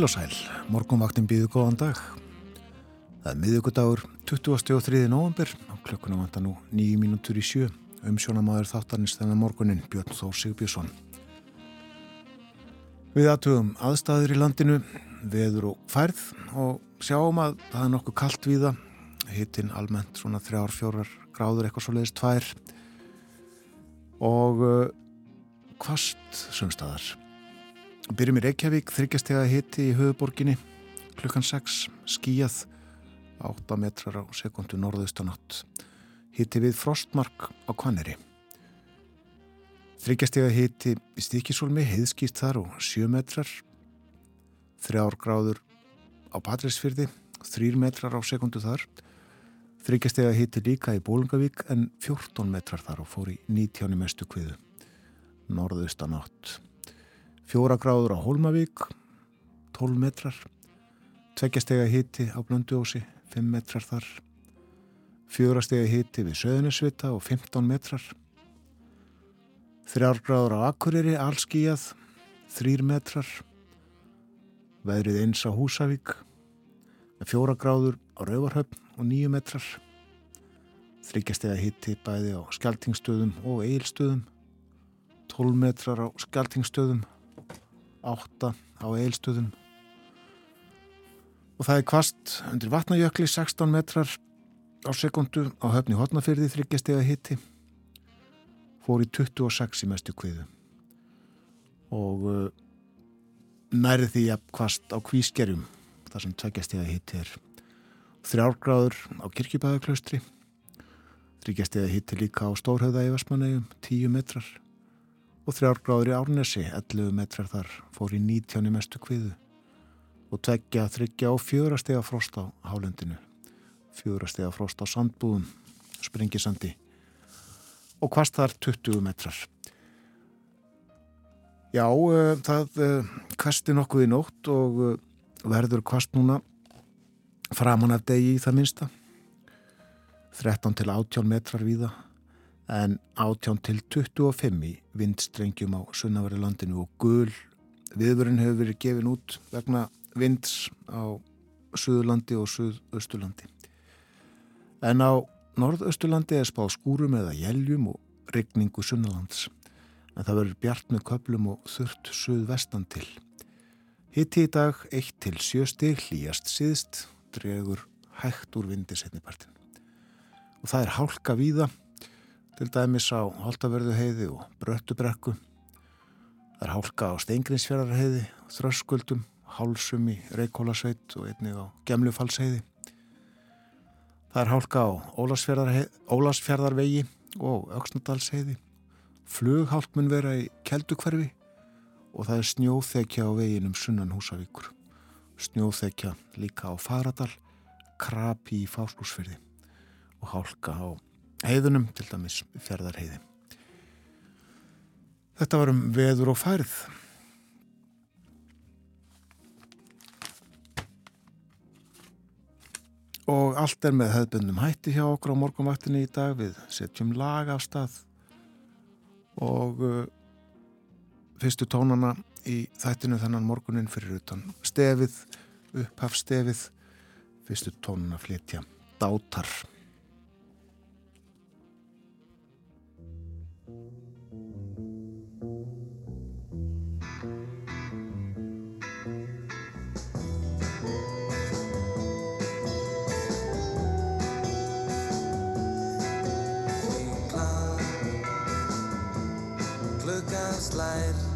Heil og sæl, morgunvaktin býðu góðan dag. Það er miðugudagur 23. november og klökkuna vantar nú nýju mínútur í sjö. Umsjónamaður þáttarnist þennan morgunin Björn Þór Sigbjörnsson. Við aðtugum aðstæður í landinu, veður og færð og sjáum að það er nokkuð kallt viða. Hittinn almennt svona þrjár, fjórar gráður eitthvað svo leiðist tvær og kvast sumstaðar. Byrjum í Reykjavík, þryggjastega hitti í höfuborginni, klukkan 6, skíjað, 8 metrar á sekundu norðaustanátt. Hitti við frostmark á Kvaneri. Þryggjastega hitti í Stíkisólmi, heiðskýst þar og 7 metrar. 3 gráður á Patrísfyrði, 3 metrar á sekundu þar. Þryggjastega hitti líka í Bólungavík en 14 metrar þar og fór í 19 mestu kviðu. Norðaustanátt. Fjóra gráður á Hólmavík, 12 metrar. Tveggjastega híti á Blönduósi, 5 metrar þar. Fjórastega híti við Söðunisvita og 15 metrar. Þrjár gráður á Akureyri, allskíjað, 3 metrar. Veðrið eins á Húsavík. Fjóra gráður á Rauvarhöfn og 9 metrar. Þryggjastega híti bæði á Skeltingstöðum og Eilstöðum. 12 metrar á Skeltingstöðum 8 á eilstöðum og það er kvast undir vatnajökli 16 metrar á sekundu á höfni hotnafyrði þryggjastega hitti fór í 26 í mestu kviðu. Og uh, næri því að kvast á kvískerjum þar sem tveggjastega hitti er. Þrjárgráður á kirkjubæðaklaustri þryggjastega hitti líka á Stórhauða í Vestmannegjum 10 metrar og þrjárgráður í Árnesi, 11 metrar þar, fór í 19 mestu kviðu. Og tveggja, þryggja og fjórastega frost á hálendinu, fjórastega frost á sandbúðum, springisandi og hvast þar 20 metrar. Já, uh, það uh, hvesti nokkuð í nótt og uh, verður hvast núna framan af degi í það minsta, 13 til 18 metrar víða en 18 til 25 í vindstrengjum á sunnaværi landinu og gul viðvörun hefur verið gefin út vegna vinds á Suðurlandi og Suðausturlandi. En á Norðausturlandi er spáð skúrum eða jæljum og regningu sunnalands. En það verður bjart með köplum og þurft suðvestan til. Hitti í dag 1 til 7 stig hlýjast síðst, dregur hægt úr vindi setnipartin. Og það er hálka víða til dæmis á Holtaverðu heiði og Bröttubrekku. Það er hálka á Steingrinsfjörðar heiði, Þröskuldum, Hálsum í Reykjólasveit og einnig á Gemlufalsheiði. Það er hálka á Ólasfjörðarvegi og Öksnadalsheiði. Flughálk mun vera í Keldukverfi og það er snjóþekja á veginum sunnan Húsavíkur. Snjóþekja líka á Faradal, Krapi í Fáslúsfyrði og hálka á heiðunum, til dæmis fjörðarheiði. Þetta var um veður og færð. Og allt er með hefðbundum hætti hjá okkur á morgunvaktinni í dag. Við setjum lag af stað og uh, fyrstu tónana í þættinu þennan morgunin fyrir utan stefið, upphafstefið, fyrstu tónana flytja dátar. slide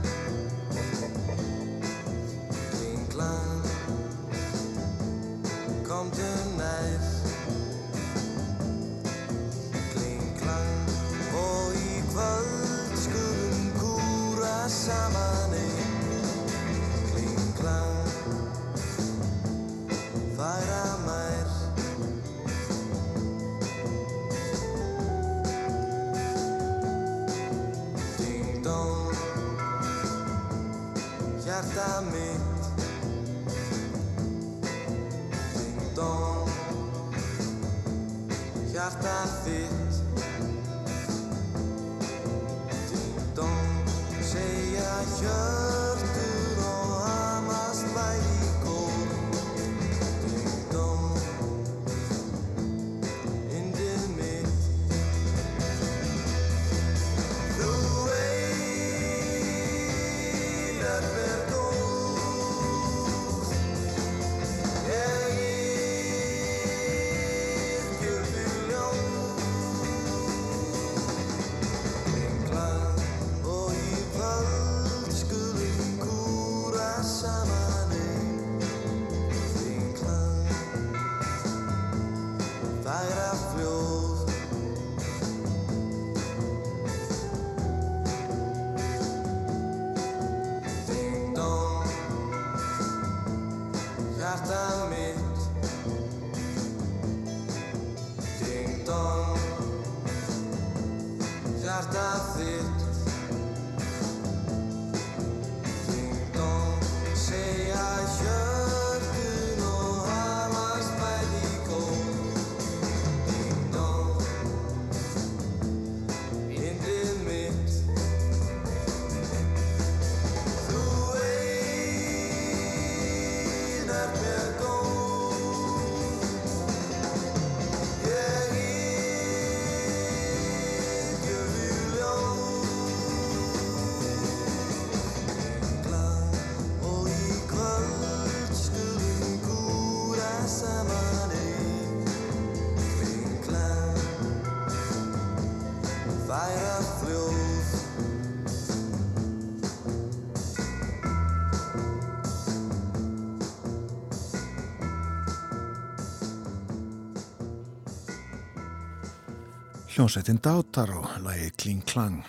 Hljómsveitin Dátar og lagi Kling Klang.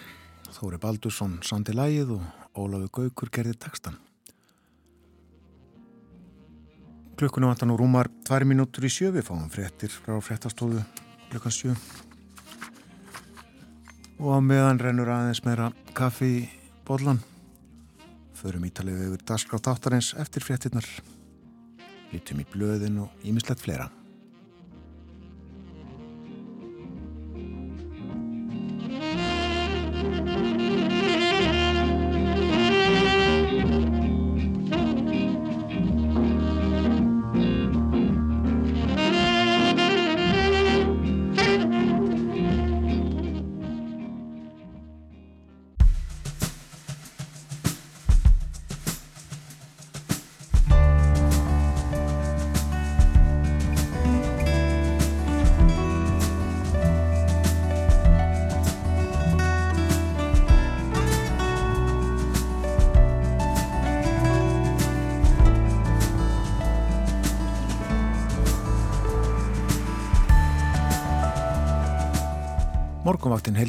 Þóri Baldursson sandi lagið og Ólafur Gaukur gerði textan. Klukkunum vantar nú rúmar tvær mínútur í sjö, við fáum fréttir frá fréttastofu klukkan sjö. Og á meðan rennur aðeins meira kaffi í bollan. Förum ítalið yfir dagskrátt áttarins eftir fréttinnar. Lítum í blöðin og ímislegt fleira.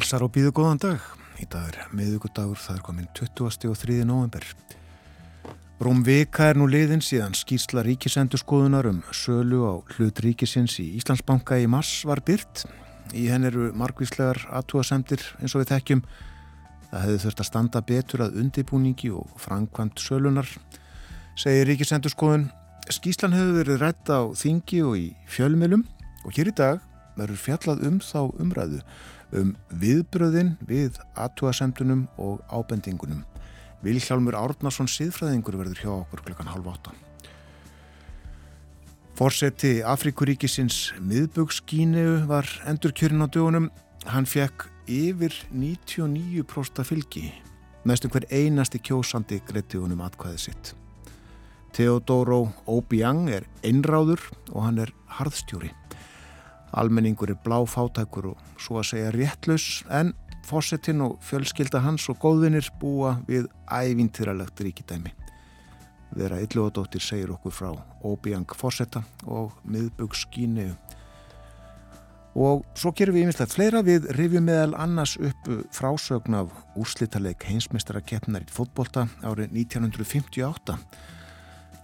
Helsar og býðu góðan dag. Í dag er miðugudagur, það er komin 20. og 3. november. Rúm vika er nú liðin síðan skýrsla ríkisendurskoðunar um sölu á hlut ríkisins í Íslandsbanka í mars var byrt. Í henn eru margvíslegar aðtúasemdir eins og við þekkjum. Það hefði þurft að standa betur að undibúningi og framkvæmt sölunar, segir ríkisendurskoðun. Skýrslan hefur verið rætt á þingi og í fjölmjölum og hér í dag verður fjallað um þá umræðu um viðbröðin við aðtúasemdunum og ábendingunum. Vilhjálmur Árnason síðfræðingur verður hjá okkur klukkan halv átta. Forseti Afrikuríkisins miðböggskínu var endur kjörin á dögunum. Hann fekk yfir 99% fylgi. Næstum hver einasti kjósandi greitti honum atkvæðið sitt. Theodoro Obiang er einráður og hann er harðstjóri. Almenningur er bláfátækur og svo að segja réttlaus en fósettinn og fjölskylda hans og góðvinir búa við ævintýralegt ríkidæmi. Vera Ylluadóttir segir okkur frá Obiang fósetta og miðböggskínu. Og svo gerum við yfirlega fleira við rifjum meðal annars upp frásögn af úrslitaleg heinsmestara keppnar í fótbolta árið 1958.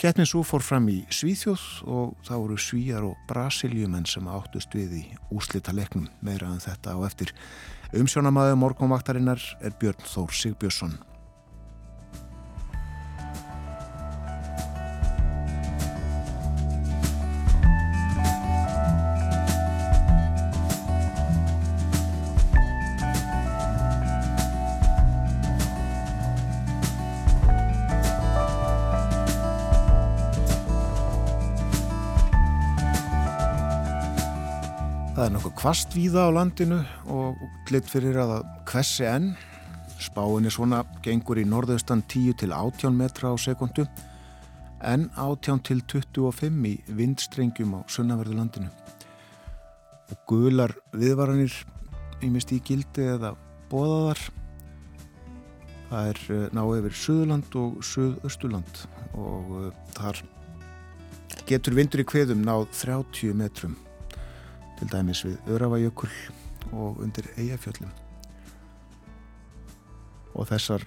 Keppnin svo fór fram í Svíþjóð og það voru svíjar og brasiljumenn sem áttust við í úrslitalegnum meira en þetta á eftir. Umsjónamaður morgunvaktarinnar er Björn Þór Sigbjörnsson. Kvast víða á landinu og glitt fyrir að það kvessi enn. Spáin er svona gengur í norðaustan 10 til 18 metra á sekundu en 18 til 25 í vindstrengjum á sunnaverðu landinu. Og gular viðvaranir ímist í gildi eða bóðaðar. Það er eh, ná yfir Suðurland og Suðausturland og uh, þar getur vindur í kveðum náð 30 metrum til dæmis við Örafajökull og undir Eyjafjöllum. Og þessar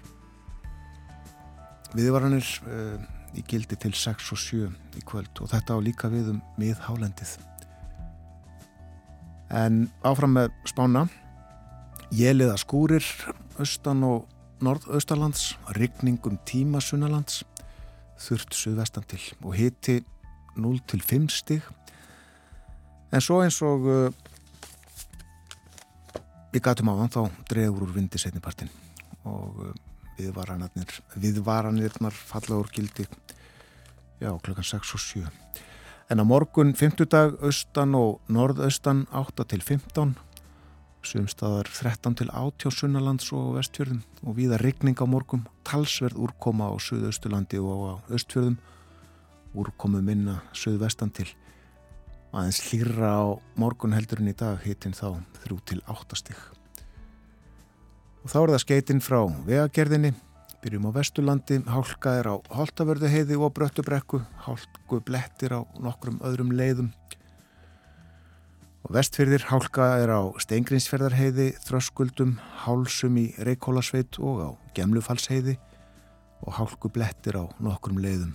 viðvaranir uh, í gildi til 6 og 7 í kvöld. Og þetta á líka við um miðhálendið. En áfram með spána. Jeliða skúrir austan og norðaustalands rigningum tíma sunnalands þurft suðvestan til og hiti 0 til 5 stig en svo eins og uh, ég gatum á þann þá dregur úr vindi setnipartin og uh, viðvaranirnar viðvaranirnar falla úr gildi já klokkan 6 og 7 en á morgun 50 dag austan og norðaustan 8 til 15 sumstaðar 13 til 18 sunnalands og vestfjörðum. Og viða regning á morgum talsverð úrkoma á suðausturlandi og á östfjörðum úrkomu minna suðvestan til aðeins hlýra á morgun heldurinn í dag hitin þá 3 til 8 stygg og þá er það skeitinn frá vegagerðinni. Byrjum á vesturlandi, hálka er á Holtavörðu heiði og Bröttubrekku. Hálku blettir á nokkrum öðrum leiðum. Og vestfyrðir hálka er á Steingrinsferðarheiði þröskuldum, hálsum í Reykjólasveit og á Gemlufalsheiði og hálku blettir á nokkrum leiðum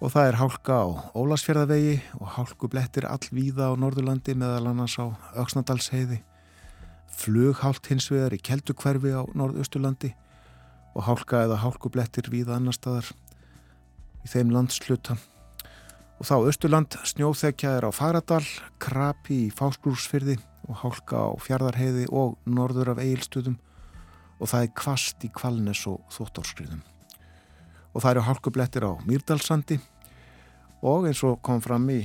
og það er hálka á Ólasfjörðavegi og hálku blettir allvíða á Norðurlandi meðal annars á Öksnadalsheiði flughált hins vegar í Keldukverfi á Norðausturlandi og hálka eða hálku blettir víða annar staðar í þeim landsluta og þá Östurland snjóþekja er á Faradal Krapi í Fásklúrsfyrði og hálka á Fjardarheiði og norður af Egilstöðum og það er kvast í Kvalnes og Þóttórskriðum og það eru hálkublettir á Mýrdalsandi og eins og kom fram í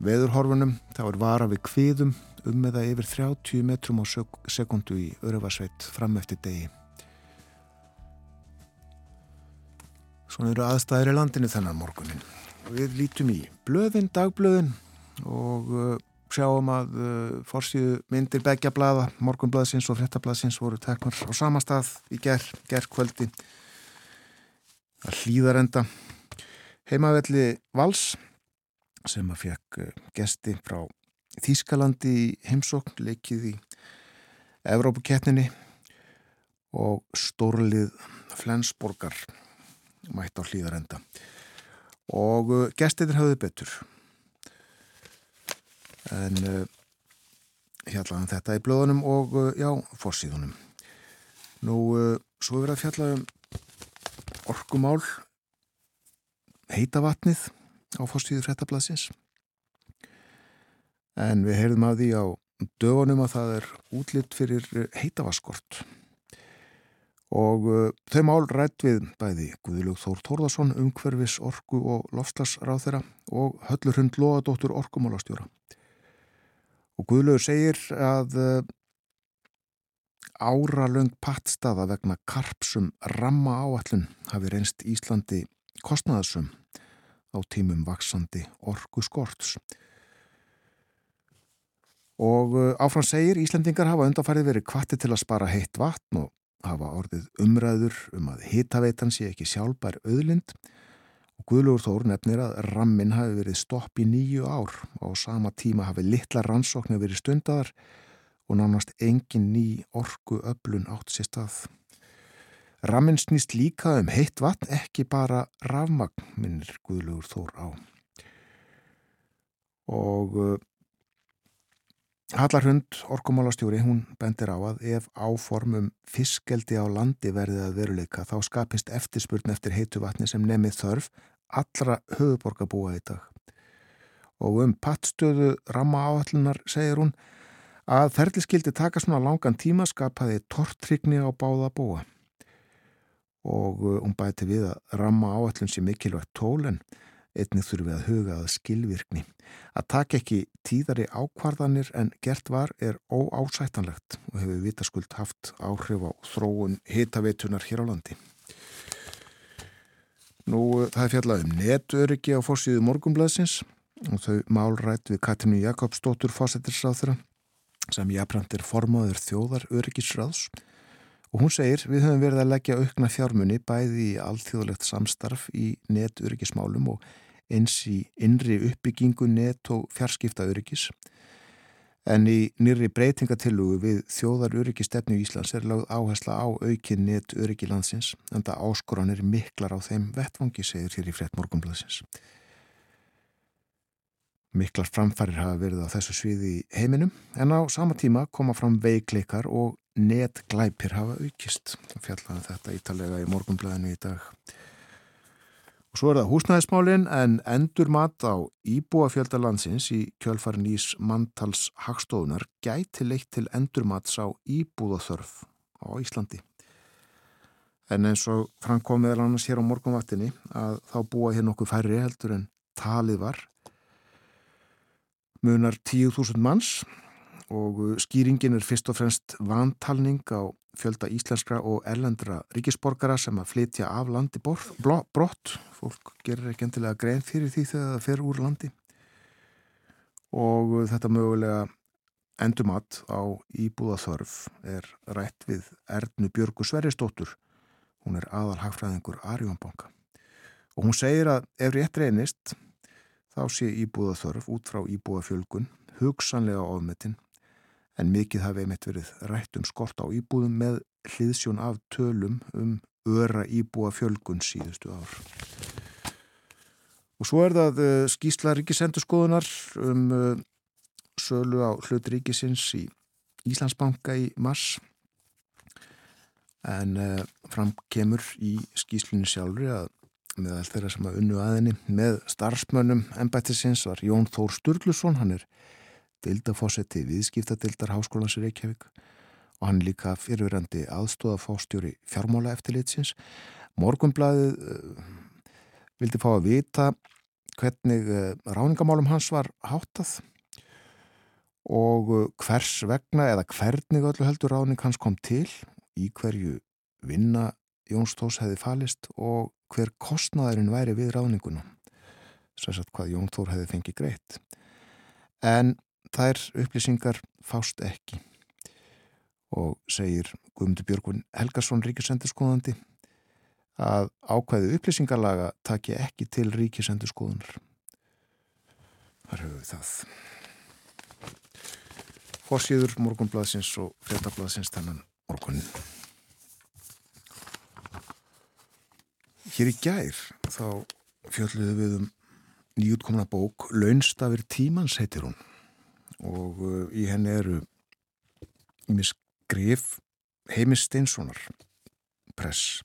veðurhorfunum þá er vara við kviðum um eða yfir 30 metrum á sekundu í Öruvasveit fram eftir degi. Svona eru aðstæðir í landinu þennan morgunin. Við lítum í blöðin, dagblöðin og uh, sjáum að uh, fórsíðu myndir begja blaða, morgunblaðsins og frettablaðsins voru teknar á sama stað í ger, gerðkvöldi að hlýðarenda heimavelli Vals sem að fekk uh, gesti frá Þískalandi í heimsókn leikið í Evrópuketninni og stórlið Flensborgar mætt á hlýðarenda og uh, gestir hafði betur. En uh, fjallaðum þetta í blöðunum og uh, já, fórsíðunum nú uh, svo er að fjalla um orkumál heita vatnið á fórsíðu frettablasins en við heyrðum að því á dögunum að það er útlitt fyrir heitavaskort og uh, þau mál rætt við bæði Guðilug Þór Tórðarsson umhverfis orku og lofslagsráð þeirra og höllur hund loðadóttur orkumálastjóra. Og Guðilug segir að uh, áralöng pattstaða vegna karpsum ramma áallun hafi reynst Íslandi kostnaðarsum á tímum vaksandi orku skorts Og uh, áfram segir Íslendingar hafa undanfærið verið kvatti til að spara heitt vatn og hafa orðið umræður um að hitaveitan sé ekki sjálfbær auðlind. Og Guðlugur Þór nefnir að rammin hafi verið stopp í nýju ár og á sama tíma hafi litla rannsóknir verið stundadar og nánast engin ný orgu öflun átt sér stað. Rammin snýst líka um heitt vatn, ekki bara rafmagn, minnir Guðlugur Þór á. Og uh, Hallarhund, orkumálastjóri, hún bendir á að ef áformum fiskeldi á landi verðið að veruleika þá skapist eftirspurn eftir heitu vatni sem nefnið þörf allra höfuborgarbúa í dag. Og um pattstöðu ramma áallunar segir hún að ferðliskildi taka svona langan tíma skapaði tortrykni á báða búa. Og uh, hún bæti við að ramma áallun sé mikilvægt tól en Einnig þurfum við að huga að skilvirkni. Að taka ekki tíðari ákvarðanir en gert var er óásættanlegt og hefur vitaskuld haft áhrif á þróun hitaveitunar hér á landi. Nú, það er fjallað um netöryggi á fórsíðu morgumblaðsins og þau málrætt við Katrínu Jakobsdóttur fósettirsráþura sem jafnframt er formáður þjóðar öryggisráðs og hún segir við höfum verið að leggja aukna fjármunni bæði í alþjóðlegt samstarf í netöryggismálum og eins í innri uppbyggingu net og fjarskipta öryggis en í nýri breytingatillugu við þjóðar öryggistefnu í Íslands er lagð áhersla á aukin net öryggi landsins en það áskoranir miklar á þeim vettvangi segir hér í frett morgunblæsins. Miklar framfærir hafa verið á þessu sviði í heiminum en á sama tíma koma fram veikleikar og netglæpir hafa aukist. Fjallaði þetta ítalega í morgunblæðinu í dag. Og svo er það húsnæðismálin en endur mat á íbúafjöldalandsins í kjölfarin ís mantals hagstofunar gæti leitt til endur mats á íbúðaþörf á Íslandi. En eins og framkomið er annars hér á morgunvaktinni að þá búa hér nokkuð færri heldur en talið var. Munar 10.000 manns og skýringin er fyrst og fremst vantalning á fjölda íslenskra og erlendra ríkisborgara sem að flytja af landi brott. Fólk gerir ekki endilega grein fyrir því þegar það fer úr landi. Og þetta mögulega endumatt á íbúðaþörf er rætt við Erdnu Björgu Sverrisdóttur. Hún er aðal hagfræðingur Arjónbanka. Og hún segir að ef rétt reynist þá sé íbúðaþörf út frá íbúðafjölgun hugsanlega ofmetinn en mikið hafi einmitt verið rætt um skort á íbúðum með hliðsjón af tölum um öra íbúa fjölgun síðustu ár. Og svo er það uh, skýsla ríkisendurskoðunar um uh, sölu á hlut ríkisins í Íslandsbanka í mars en uh, fram kemur í skýslinu sjálfur að með allt þeirra sem að unnu aðinni með starfsmönnum ennbættisins var Jón Þór Sturluson, hann er deildafósetti viðskiptadildar Háskólands Reykjavík og hann líka fyrirverandi aðstóðafástjóri fjármála eftirlitsins. Morgunblæðið uh, vildi fá að vita hvernig uh, ráningamálum hans var háttað og uh, hvers vegna eða hvernig öllu heldur ráning hans kom til, í hverju vinna Jóns Tós hefði falist og hver kostnaðurinn væri við ráninguna. Sérsagt hvað Jón Þór hefði fengið greitt. En þær upplýsingar fást ekki og segir Guðmundur Björgun Helgarsson ríkisendurskoðandi að ákvæðu upplýsingarlaga taki ekki til ríkisendurskoðunar. Þar höfum við það. Forsýður morgunblaðsins og fredablaðsins þannan morgunin. Hér í gær þá fjöldluðu við um nýjútkomna bók Launstafir tímans heitir hún. Og uh, í henni eru með skrif Heimis Steinssonar press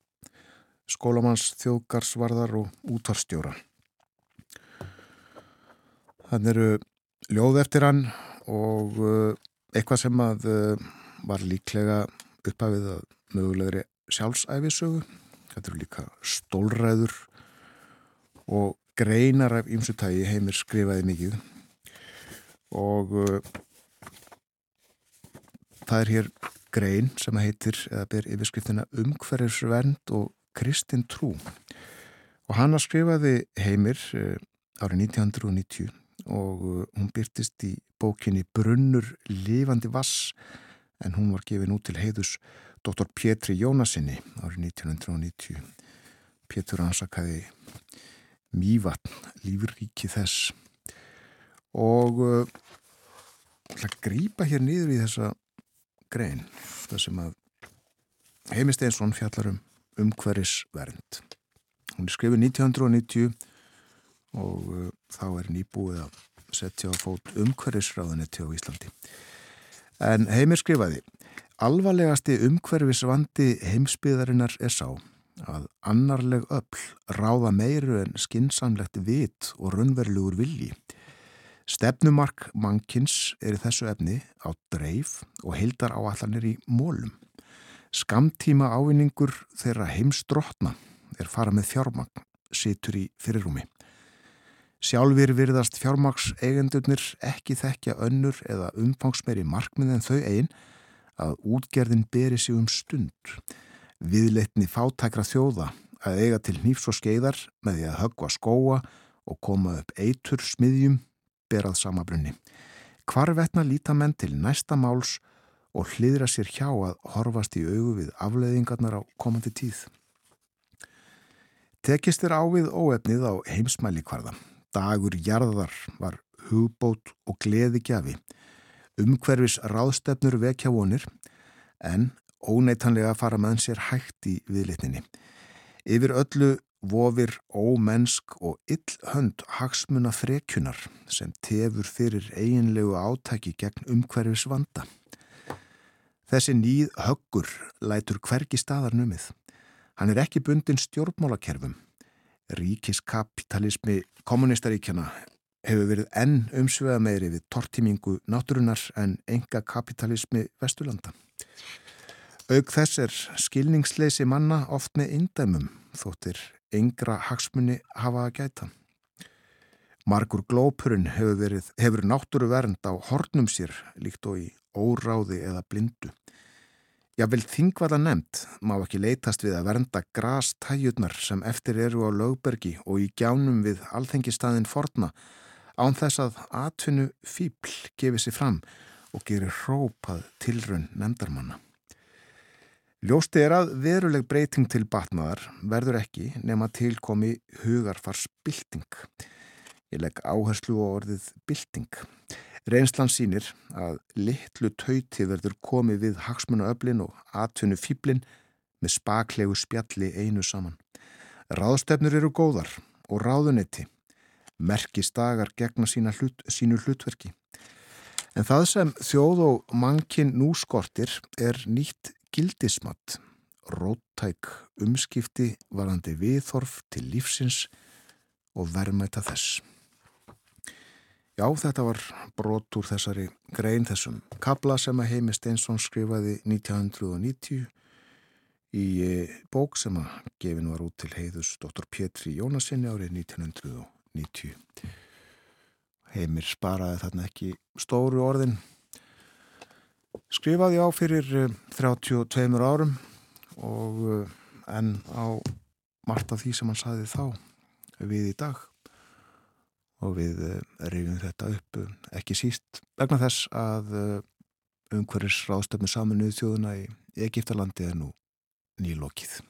skólamanns þjóðgarsvarðar og útvarstjóra Þannig eru ljóð eftir hann og uh, eitthvað sem að uh, var líklega upphafið að mögulegri sjálfsæfisögu þetta eru líka stólræður og greinar af ymsutægi heimir skrifaði mikið. Og uh, það er hér grein sem heitir, eða ber yfirskriftina umhverjusvernd og kristin trú. Og hann skrifaði heimir uh, árið 1990 og uh, hún byrtist í bókinni Brunnur lifandi vass en hún var gefin út til heiðus Dr. Pétri Jónasinni árið 1990 Pétur ansakaði Mývatn, lífríki þess. Og uh, að grýpa hér niður í þessa grein það sem að Heimi Steinsson fjallar um umhverfisvernd. Hún er skrifið 1990 og uh, þá er nýbúið að setja á fót umhverfisráðanetti á Íslandi. En Heimir skrifaði alvarlegasti umhverfisvandi heimsbyðarinnar er sá að annarleg öll ráða meiru en skinsamlegt vit og raunverulegur vilji Stefnumark mannkins er í þessu efni á dreif og heildar áallanir í mólum. Skamtíma ávinningur þeirra heimsdrottna er fara með fjármagn, situr í fyrirrumi. Sjálfur virðast fjármaks eigendurnir ekki þekkja önnur eða umfangsmeiri markmið en þau eigin að útgerðin beri sig um stund. Viðleitni fátækra þjóða að eiga til nýfs og skeiðar með því að höggva skóa og koma upp eitur smiðjum berað samabrunni. Hvarvetna líta menn til næsta máls og hliðra sér hjá að horfast í augu við afleðingarnar á komandi tíð. Tekist er á við óefnið á heimsmæli hvarða. Dagur jarðar var hugbót og gleði gjafi. Umhverfis ráðstefnur vekja vonir en óneitanlega fara með sér hægt í viðlitninni. Yfir öllu vofir ómennsk og illhönd hagsmuna frekjunar sem tefur fyrir eiginlegu átæki gegn umhverfis vanda. Þessi nýð höggur lætur hvergi staðar numið. Hann er ekki bundin stjórnmálakerfum. Ríkiskapitalismi kommunistaríkjana hefur verið enn umsveða meiri við tortímingu náttúrunar en enga kapitalismi Vesturlanda. Aug þess er skilningsleisi manna oft með indæmum þóttir yngra hagsmunni hafa að gæta. Margur glópurinn hefur, verið, hefur náttúru vernd á hornum sér líkt og í óráði eða blindu. Jável þingvaða nefnt má ekki leitast við að vernda grastæjurnar sem eftir eru á lögbergi og í gjánum við alþengistaðin forna án þess að atvinnu fíbl gefið sér fram og gerir hrópað tilrun nefndarmanna. Ljósti er að veruleg breyting til batnaðar verður ekki nema tilkomi hugarfars bylting. Ég legg áherslu á orðið bylting. Reynslan sínir að litlu tauti verður komið við hagsmuna öflin og atvinnu fýblin með spaklegu spjalli einu saman. Ráðstefnur eru góðar og ráðunetti. Merkist dagar gegna hlut, sínu hlutverki. En það sem þjóð og mankin nú skortir er nýtt gildismat, róttæk umskipti varandi viðþorf til lífsins og verðmæta þess. Já, þetta var brot úr þessari grein þessum kabla sem að Heimi Steinsson skrifaði 1990 í eh, bók sem að gefin var út til heiðus Dr. Pétri Jónasinni árið 1990. Heimir sparaði þarna ekki stóru orðin. Skrifaði á fyrir 32 eh, árum og eh, enn á margt af því sem hann saði þá við í dag og við eh, reyfum þetta upp ekki síst vegna þess að umhverjus ráðstöfnu saminuð þjóðuna í Egiptalandi er nú nýlokið.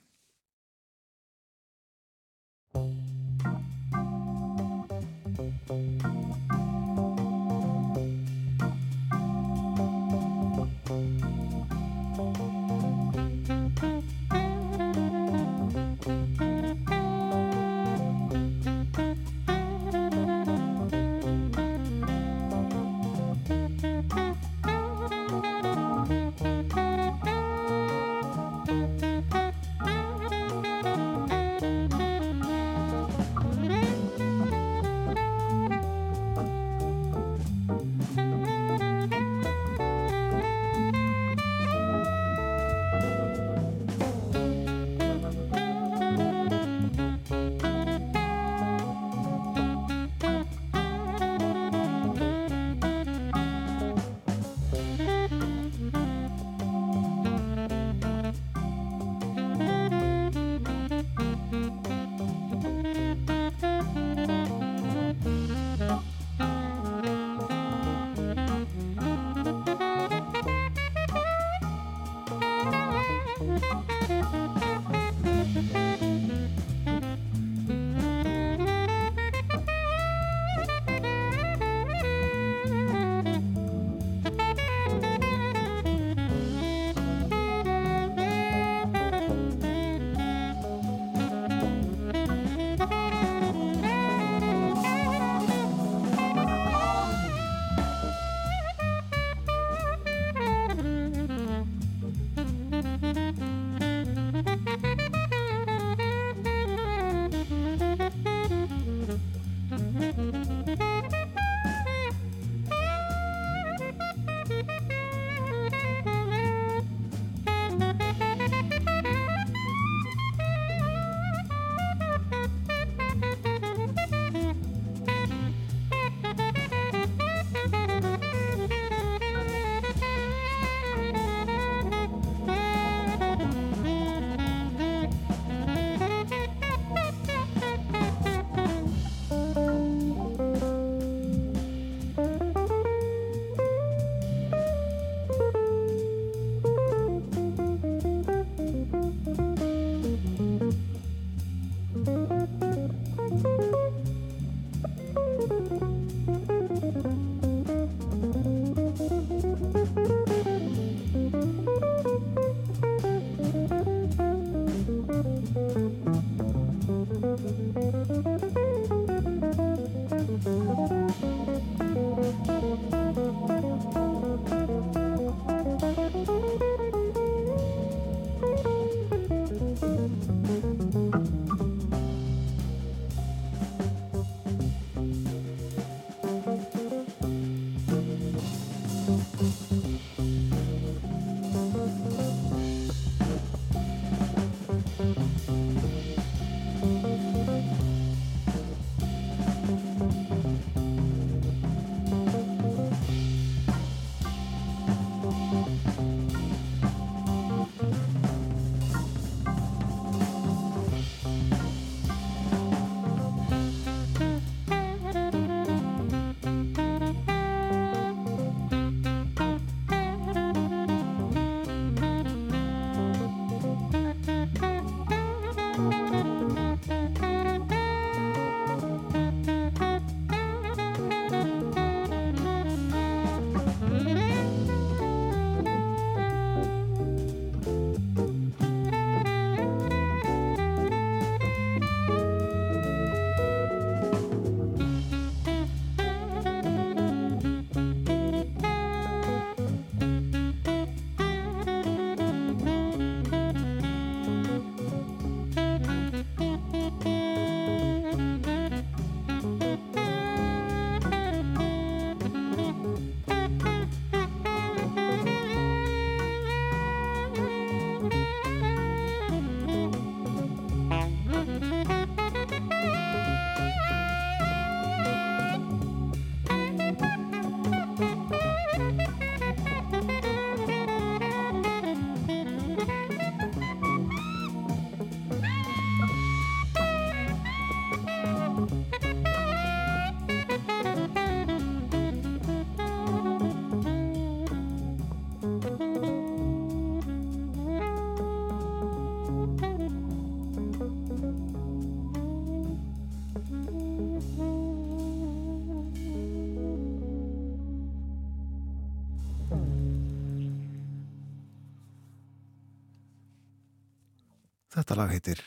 Þetta lag heitir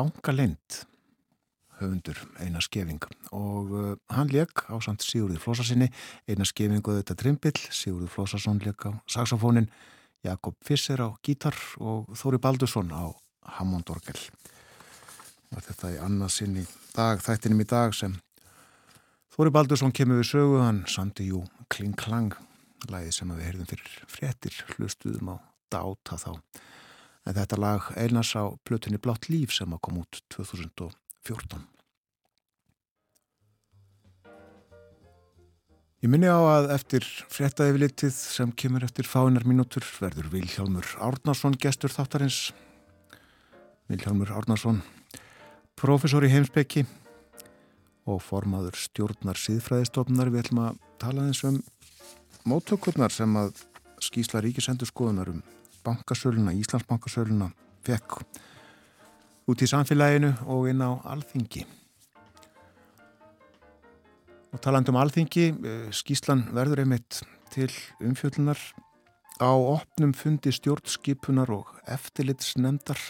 Bankalind, höfundur Einar Skeving og uh, hann leik á samt Sigurður Flósarsinni, Einar Skeving og þetta trimbill, Sigurður Flósarsson leik á saxofónin, Jakob Fisser á gítar og Þóri Baldursson á Hammondorgel. Og þetta er annað sinn í dag, þættinum í dag sem Þóri Baldursson kemur við sögu, hann samti jú Kling Klang, lagið sem við heyrðum fyrir fréttir, hlustuðum á dáta þá. En þetta lag einars á plötunni Blátt líf sem að kom út 2014. Ég minni á að eftir fréttaðifilitið sem kemur eftir fáinar mínútur verður Vilhjálmur Árnarsson gestur þáttarins. Vilhjálmur Árnarsson, profesor í heimsbyggi og formaður stjórnar síðfræðistofnar. Við ætlum að tala eins um móttökurnar sem að skýsla ríkisendur skoðunar um bankasöluna, Íslandsbankasöluna fekk út í samfélaginu og inn á alþingi. Og taland um alþingi, skýslan verður einmitt til umfjöllunar á opnum fundi stjórnskipunar og eftirlitsnemdar.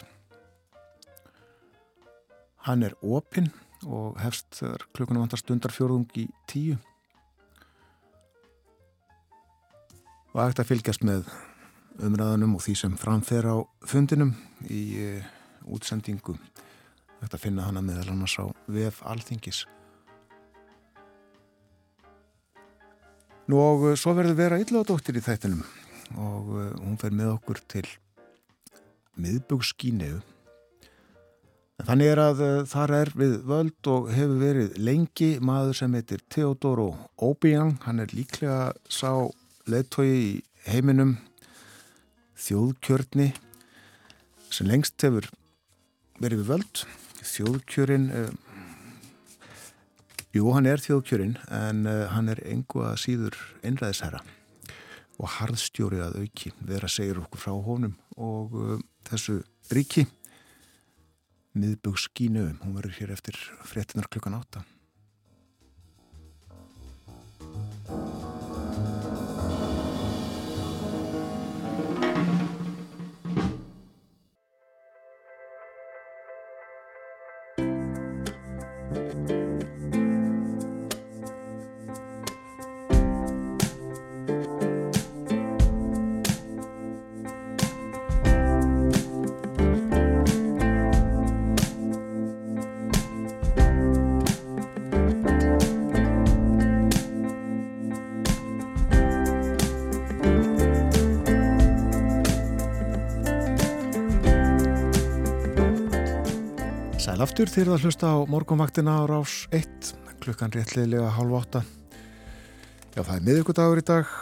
Hann er opinn og hefst klukkunum vantar stundar fjórðung í tíu. Og ætti að fylgjast með umræðanum og því sem framfer á fundinum í uh, útsendingu. Þetta finna hana meðal annars á VF Alþingis. Nú og uh, svo verður vera illadóttir í þættinum og uh, hún fer með okkur til miðbugskínegu. Þannig er að þar er við völd og hefur verið lengi maður sem heitir Theodoro Obiang. Hann er líklega sá leittói í heiminum þjóðkjörni sem lengst hefur verið við völd. Þjóðkjörin uh, jú, hann er þjóðkjörin en uh, hann er engu að síður einræðisherra og harðstjóri að auki vera segir okkur frá honum og uh, þessu ríki. Miðbugs skínu hún verður hér eftir fréttinar klukkan átta aftur þegar það hlusta á morgunvaktina á rás 1 klukkan réttliðlega hálf 8 Já, það er miðugudagur í dag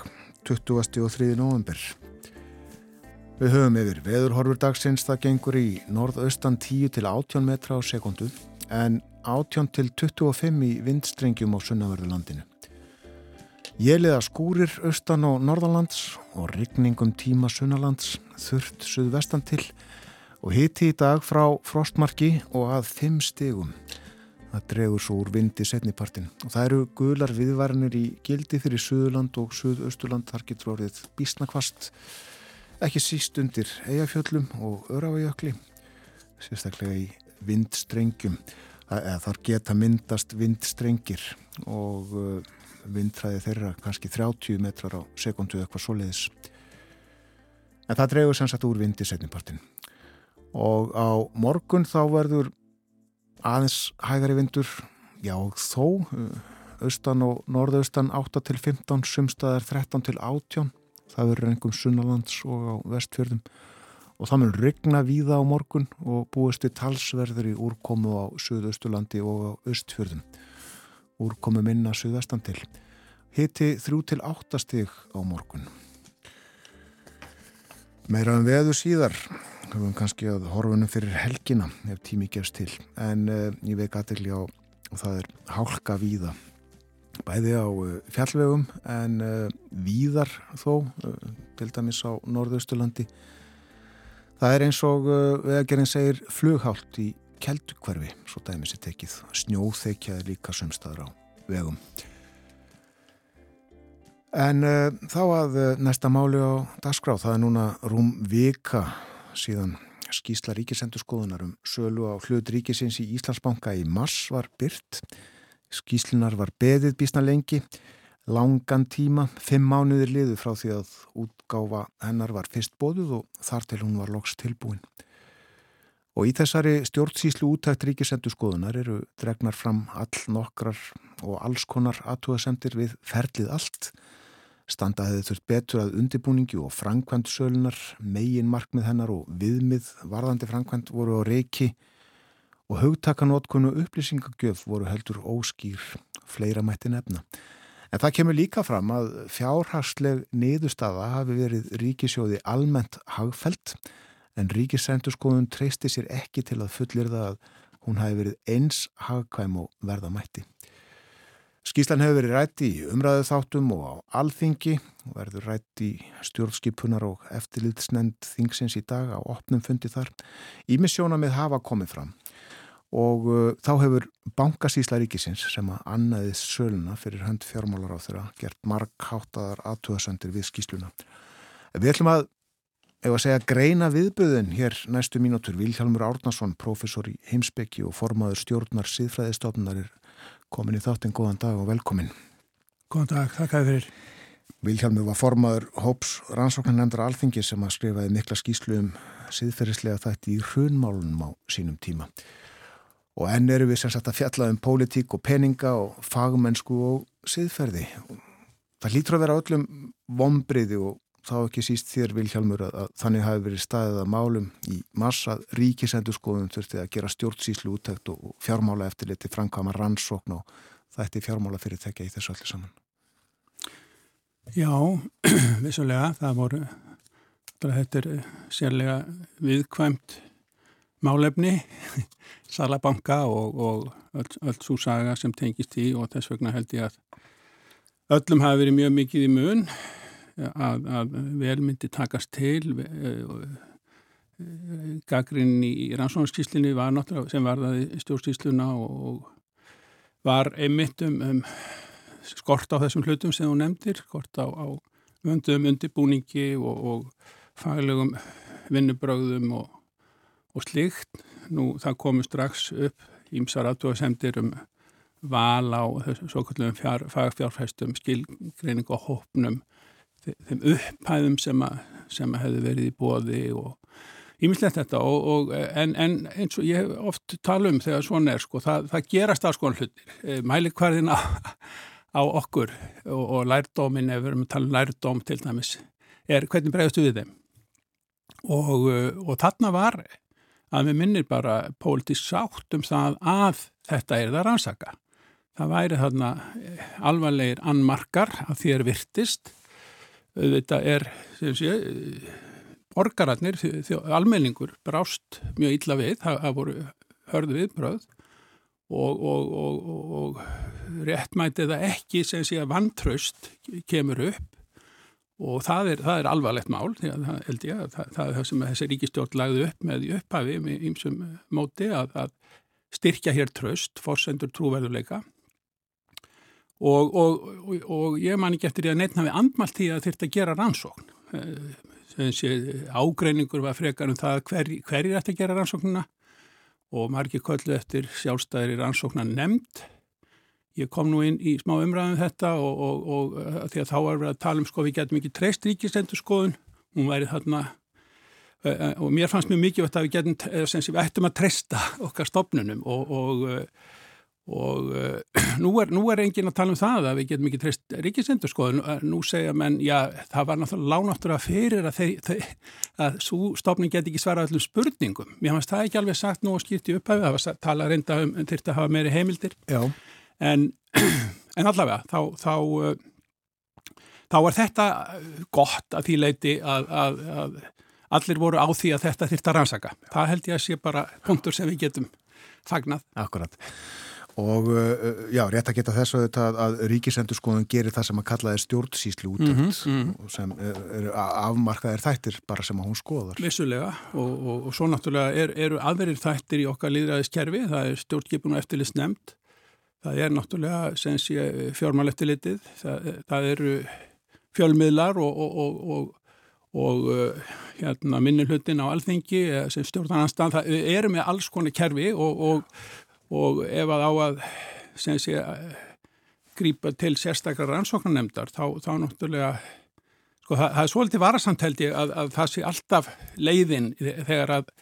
20. og 3. november Við höfum yfir veðurhorfur dagsins það gengur í norðaustan 10 til 18 metra á sekundu en 18 til 25 í vindstrengjum á sunnaverðurlandinu Jéliða skúrir austan og norðalands og rigningum tíma sunnalands þurft suðvestan til og hiti í dag frá frostmarki og að 5 stegum. Það dregur svo úr vindi setnipartin og það eru gular viðvarnir í gildi fyrir Suðurland og Suðausturland. Þar getur orðið bísnakvast ekki síst undir eigafjöllum og örafajökli sérstaklega í vindstrengjum. Þar geta myndast vindstrengir og vindræði þeirra kannski 30 metrar á sekundu eitthvað svoleiðis. En það dregur sem sagt úr vindi setnipartin og á morgun þá verður aðeins hægari vindur. Já þó austan og norðaustan 8 til 15 sumstaðar 13 til 18 það verður einhverjum sunnalands og á vestfjörðum. Og það mun regna víða á morgun og búist í talsverður í úrkomu á Suðausturlandi og á östfjörðum úrkomu minna suðvestan til. Hiti 3 til 8 stig á morgun. Meira um veðu síðar höfum kannski að horfunum fyrir helgina ef tími gefst til. En uh, ég veik aðtegli á það er hálka víða bæði á uh, fjallvegum en uh, víðar þó til dæmis á norðausturlandi. Það er eins og vegagerinn segir flughált í keldukverfi svo dæmis er tekið. Snjóþekjaði líka sumstaður á vegum. En þá að næsta máli á dagskrá það er núna rúm vika síðan skísla ríkisendurskoðunar um sölu á hlut ríkisins í Íslandsbanka í mars var byrt. Skíslunar var beðið bísna lengi, langan tíma, fimm mánuðir liðu frá því að útgáfa hennar var fyrst bóðuð og þar til hún var loks tilbúin. Og í þessari stjórnsýslu útækt ríkisendurskoðunar eru dregnar fram all nokkrar og alls konar aðtúasendir við ferlið allt. Standa hefði þurft betur að undibúningi og framkvæmt sölunar, megin markmið hennar og viðmið varðandi framkvæmt voru á reiki og hugtakanótkunu upplýsingagjöf voru heldur óskýr, fleira mætti nefna. En það kemur líka fram að fjárhagsleg niðurstaða hafi verið ríkisjóði almennt hagfelt en ríkisendurskoðun treysti sér ekki til að fullir það að hún hafi verið eins hagkvæm og verða mætti. Skíslan hefur verið rætt í umræðu þáttum og á alþingi og verður rætt í stjórnskipunar og eftirlitsnend þingsins í dag á opnum fundi þar. Ímissjóna með hafa komið fram og uh, þá hefur bankasísla ríkisins sem að annaðið söluna fyrir hönd fjármálar á þeirra gert markháttaðar aðtúðasendir við skísluna. Við ætlum að ef að segja greina viðböðin hér næstu mínútur Vilhjálmur Árnason, professor í heimsbyggi og formaður stjórnar síðfræðistofnar er komin í þáttinn, góðan dag og velkomin. Góðan dag, þakka fyrir. Vilhjálmur var formaður Hóps rannsóknarnefndra alþingi sem að skrifaði mikla skíslu um síðferðislega þætti í hrunmálunum á sínum tíma. Og enn eru við sem sagt að fjalla um pólitík og peninga og fagmennsku og síðferði. Það lítur að vera öllum vombriði og þá ekki síst þér Vilhjálmur að, að þannig hafi verið staðið að málum í massa ríkisendurskoðun þurfti að gera stjórnsýslu úttækt og fjármála eftirliti framkvæma rannsókn og þetta er fjármála fyrirtækja í þessu öllu saman. Já, vissulega, það voru, þetta er sérlega viðkvæmt málefni, salabanka og, og öll, öll svo saga sem tengist í og þess vegna held ég að öllum hafi verið mjög mikið í mun að, að vel myndi takast til gaggrinn í rannsónarskíslinni var náttúrulega sem varðaði stjórnstísluna og var einmitt um, um skort á þessum hlutum sem þú nefndir, skort á, á vöndum undirbúningi og, og faglegum vinnubröðum og, og slikt. Nú það komu strax upp ímsar aðtúasemdir um val á þessum svo kallum fagfjárfæstum, skilgreining og hópnum þeim upphæðum sem að, sem að hefði verið í bóði og ímislegt þetta og, og en, en eins og ég hef oft tala um þegar svona er sko, það, það gerast alls konar hlutir, eh, mælikvarðin á, á okkur og, og lærdómin, ef við erum að tala um lærdóm til dæmis, er hvernig bregðastu við þeim? Og, og þarna var að við minnir bara pólitísk sátt um það að þetta er það rannsaka. Það væri þarna alvarlegir annmarkar að þér virtist þetta er sé, borgararnir, almenningur brást mjög illa við, það, voru hörðu viðbröð og, og, og, og réttmæti það ekki sem sé að vantraust kemur upp og það er, það er alvarlegt mál, því að það held ég að það, það er það sem þessi ríkistjórn lagði upp með í upphafi með ýmsum móti að, að styrkja hér traust, forsendur trúverðuleika Og, og, og, og ég man ekki eftir því að neittna við andmalt því að þurft að gera rannsókn. Þessi ágreiningur var frekar um það hver, hverjir ætti að gera rannsóknuna og margir köllu eftir sjálfstæðir rannsóknar nefnd. Ég kom nú inn í smá umræðum um þetta og því að þá var við að tala um sko við getum ekki treyst ríkistendur skoðun. Hún væri þarna og mér fannst mjög mikið að við getum, sem við ættum að treysta okkar stopnunum og og uh, nú, er, nú er engin að tala um það að við getum ekki treyst ríkisendur sko, nú segja menn, já, það var náttúrulega lánáttúrulega fyrir að, þeir, þeir, að svo stofning get ekki svara öllum spurningum. Mér fannst það ekki alveg sagt nú að skýrti upphæfi það var talað reynda um þurfti að hafa meiri heimildir. En, en allavega þá, þá, uh, þá er þetta gott að því leiti að, að, að allir voru á því að þetta þurfti að rannsaka. Það held ég að sé bara punktur sem við getum fagnað. Akkurat Og uh, já, rétt að geta þess að, að ríkisendurskoðun gerir það sem að kalla er stjórnsýslu útönd mm -hmm. sem eru afmarkaðir þættir bara sem að hún skoðar. Vissulega og, og, og svo náttúrulega er, eru aðverir þættir í okkar líðræðiskerfi, það er stjórnskipun og eftirlist nefnd, það er náttúrulega sem sé fjármál eftirlitið, það, það eru fjölmiðlar og, og uh, hérna minni hlutin á alþingi eh, sem stjórnarnanstæðan, það erum með alls konar kerfi og, og, og ef að á að sé grípa til sérstakar rannsóknarnemdar þá, þá náttúrulega sko það, það er svolítið varasamt held ég að, að það sé alltaf leiðin þegar að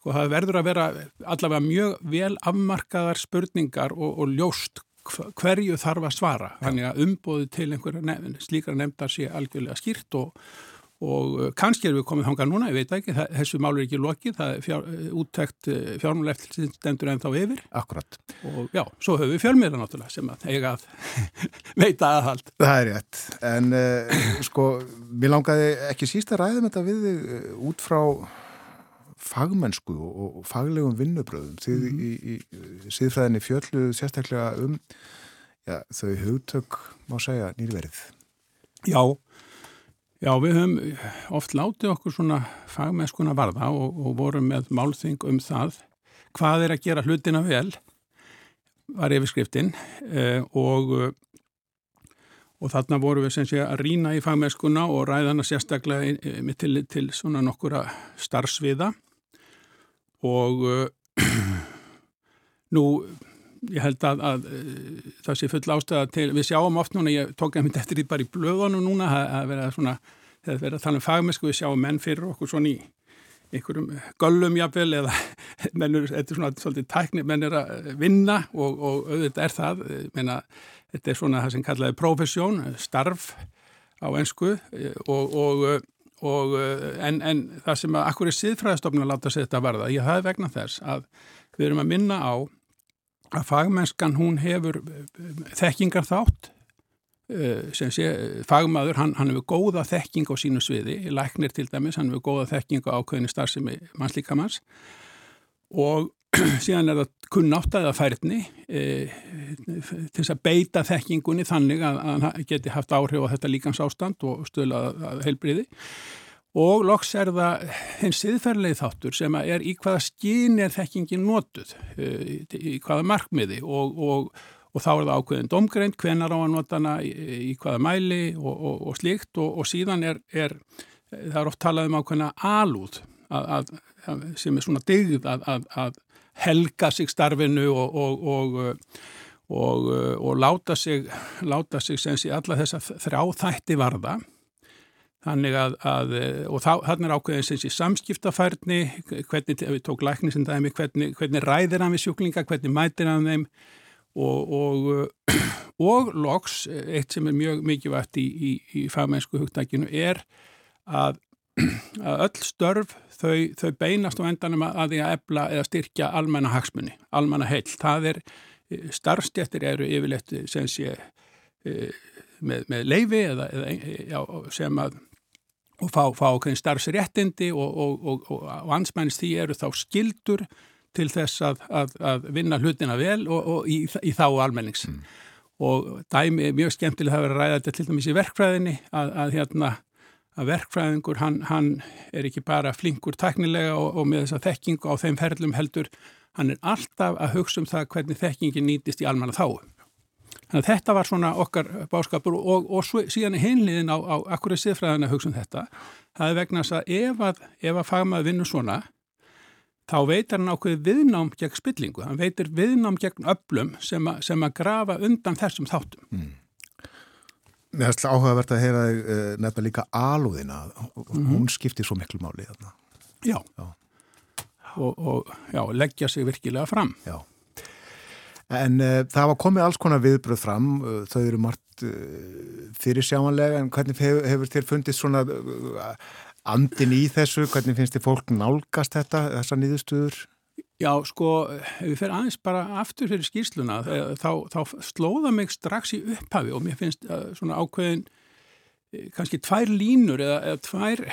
sko það verður að vera allavega mjög vel afmarkaðar spurningar og, og ljóst hv- hverju þarf að svara. Þannig að umbóðu til einhverja nef slíkar nefndar sé algjörlega skýrt og, og uh, kannski erum við komið þangað núna, ég veit ekki, þessu málu er ekki lokið, það er fjár, úttækt fjármála eftir stendur en þá yfir Akkurat. og já, svo höfum við fjölmiðla náttúrulega sem að eiga að veita aðhald. Það er rétt, en uh, sko, mér langaði ekki síst að ræða með þetta við þig uh, út frá fagmennsku og, og faglegum vinnubröðum. Þið Mhm. í, í, í síðfræðinni fjölluðu sérstaklega um já, þau hugtök, má segja, nýrverið. Já, já, við höfum oft látið okkur svona fagmennskuna varða og, og vorum með málþing um það. Hvað er að gera hlutina vel? Var yfirskriftin eh, og eh, og þarna vorum við sem sé að rýna í fagmennskuna og ræðana sérstaklega í- með til, til svona nokkura starfsviða og eh, nú ég held að, að eh, það sé full ástæða til, við sjáum oft núna, ég tók einmitt eftir því bara í blöðunum núna, að, vera svona, þegar vera að tala um fagmennsku, við sjáum menn fyrir okkur svona í einhverjum göllum jafnvel eða mennur, þetta er svona svolítið tækni, menn er að vinna og, og auðvitað er það, ég meina, þetta er svona það sem kallaði profesjón, starf á ensku og, og, og en, en það sem að akkur er síðfræðistofn að láta sig þetta varða, ég hafi vegna þess að við erum að minna á að fagmennskan hún hefur þekkingar þátt eh, sem sé fagmaður, hann, hann hefur góða þekking á sínu sviði, læknir til dæmis, hann hefur góða þekking á ákveðinu starfsemi mannslíkamanns og síðan er það kunnátt eða færni e, til þess að beita þekkingunni þannig að, hann geti haft áhrif á þetta líkans ástand og stöðla að, að heilbriði og loks er það hins siðferðilegi þáttur sem að er í hvaða skín er þekkingin notuð, eh, í hvaða markmiði? Og, og, og þá er það ákveðin domgreind, hvenar á að nota hana í, í hvaða mæli og, og, slíkt. Og, síðan er, er, það er oft talað um ákveðina alúð að, að, að, sem er svona digð að, að, að helga sig starfinu og, og, og, láta sig, sig sem sé alla þessa þrjá þætti varða Þannig að, að og þá, þannig er ákveðin sem sé samskiptafærni, hvernig, við tók lækni sem dæmi, hvernig, hvernig ræðir hann við sjúklinga, hvernig mætir hann þeim og, og, og loks, eitt sem er mjög mikilvægt í, í, í fagmennsku hugtækinu er að, að öll störf þau, þau beinast á endanum að því að ebla eða styrkja almenna hagsmunni, almenna heill. Það er, starfstjættir eru yfirleitt sem sé með, með leifi eða, eða já, sem að og fá, fá starfsréttindi og, og, og, og ansmænst því eru þá skildur til þess að, að, að vinna hlutina vel og í, í þá almennings. Mm. Og dæmi er mjög skemmtilega að vera að ræða þetta til dæmis í verkfræðinni að, að hérna að verkfræðingur hann, hann er ekki bara flinkur teknilega og, og með þessa þekkingu á þeim ferlum heldur, hann er alltaf að hugsa um það hvernig þekkingin nýtist í almanna þáum. Þannig að þetta var svona okkar báskapur og, og svo, síðan er hinliðin á, á akkur siðfræðan að hugsa um þetta. Það er vegna þess að ef að, ef að fagmaður vinnur svona, þá veitar hann ákveði viðnám gegn spillingu. Hann veitir viðnám gegn öllum sem, sem að grafa undan þessum þáttum. Mm. Mér finnst áhugavert að heyra uh, nefna líka alúðina. Mm -hmm. Hún skiptir svo miklu máli. Þarna. Já. Já. Og, og já, leggja sig virkilega fram. Já. En uh, það var komið alls konar viðbröð fram, uh, þau eru margt uh, fyrir sjámanlega, en hvernig hefur, hefur þér fundist svona andin í þessu, hvernig finnst þér fólk nálgast þetta, þessa nýðustuður? Já, sko, við fer aðeins bara aftur fyrir skýrsluna, þá, þá slóða mig strax í upphafi og mér finnst svona ákveðin kannski tvær línur eða, eða tvær,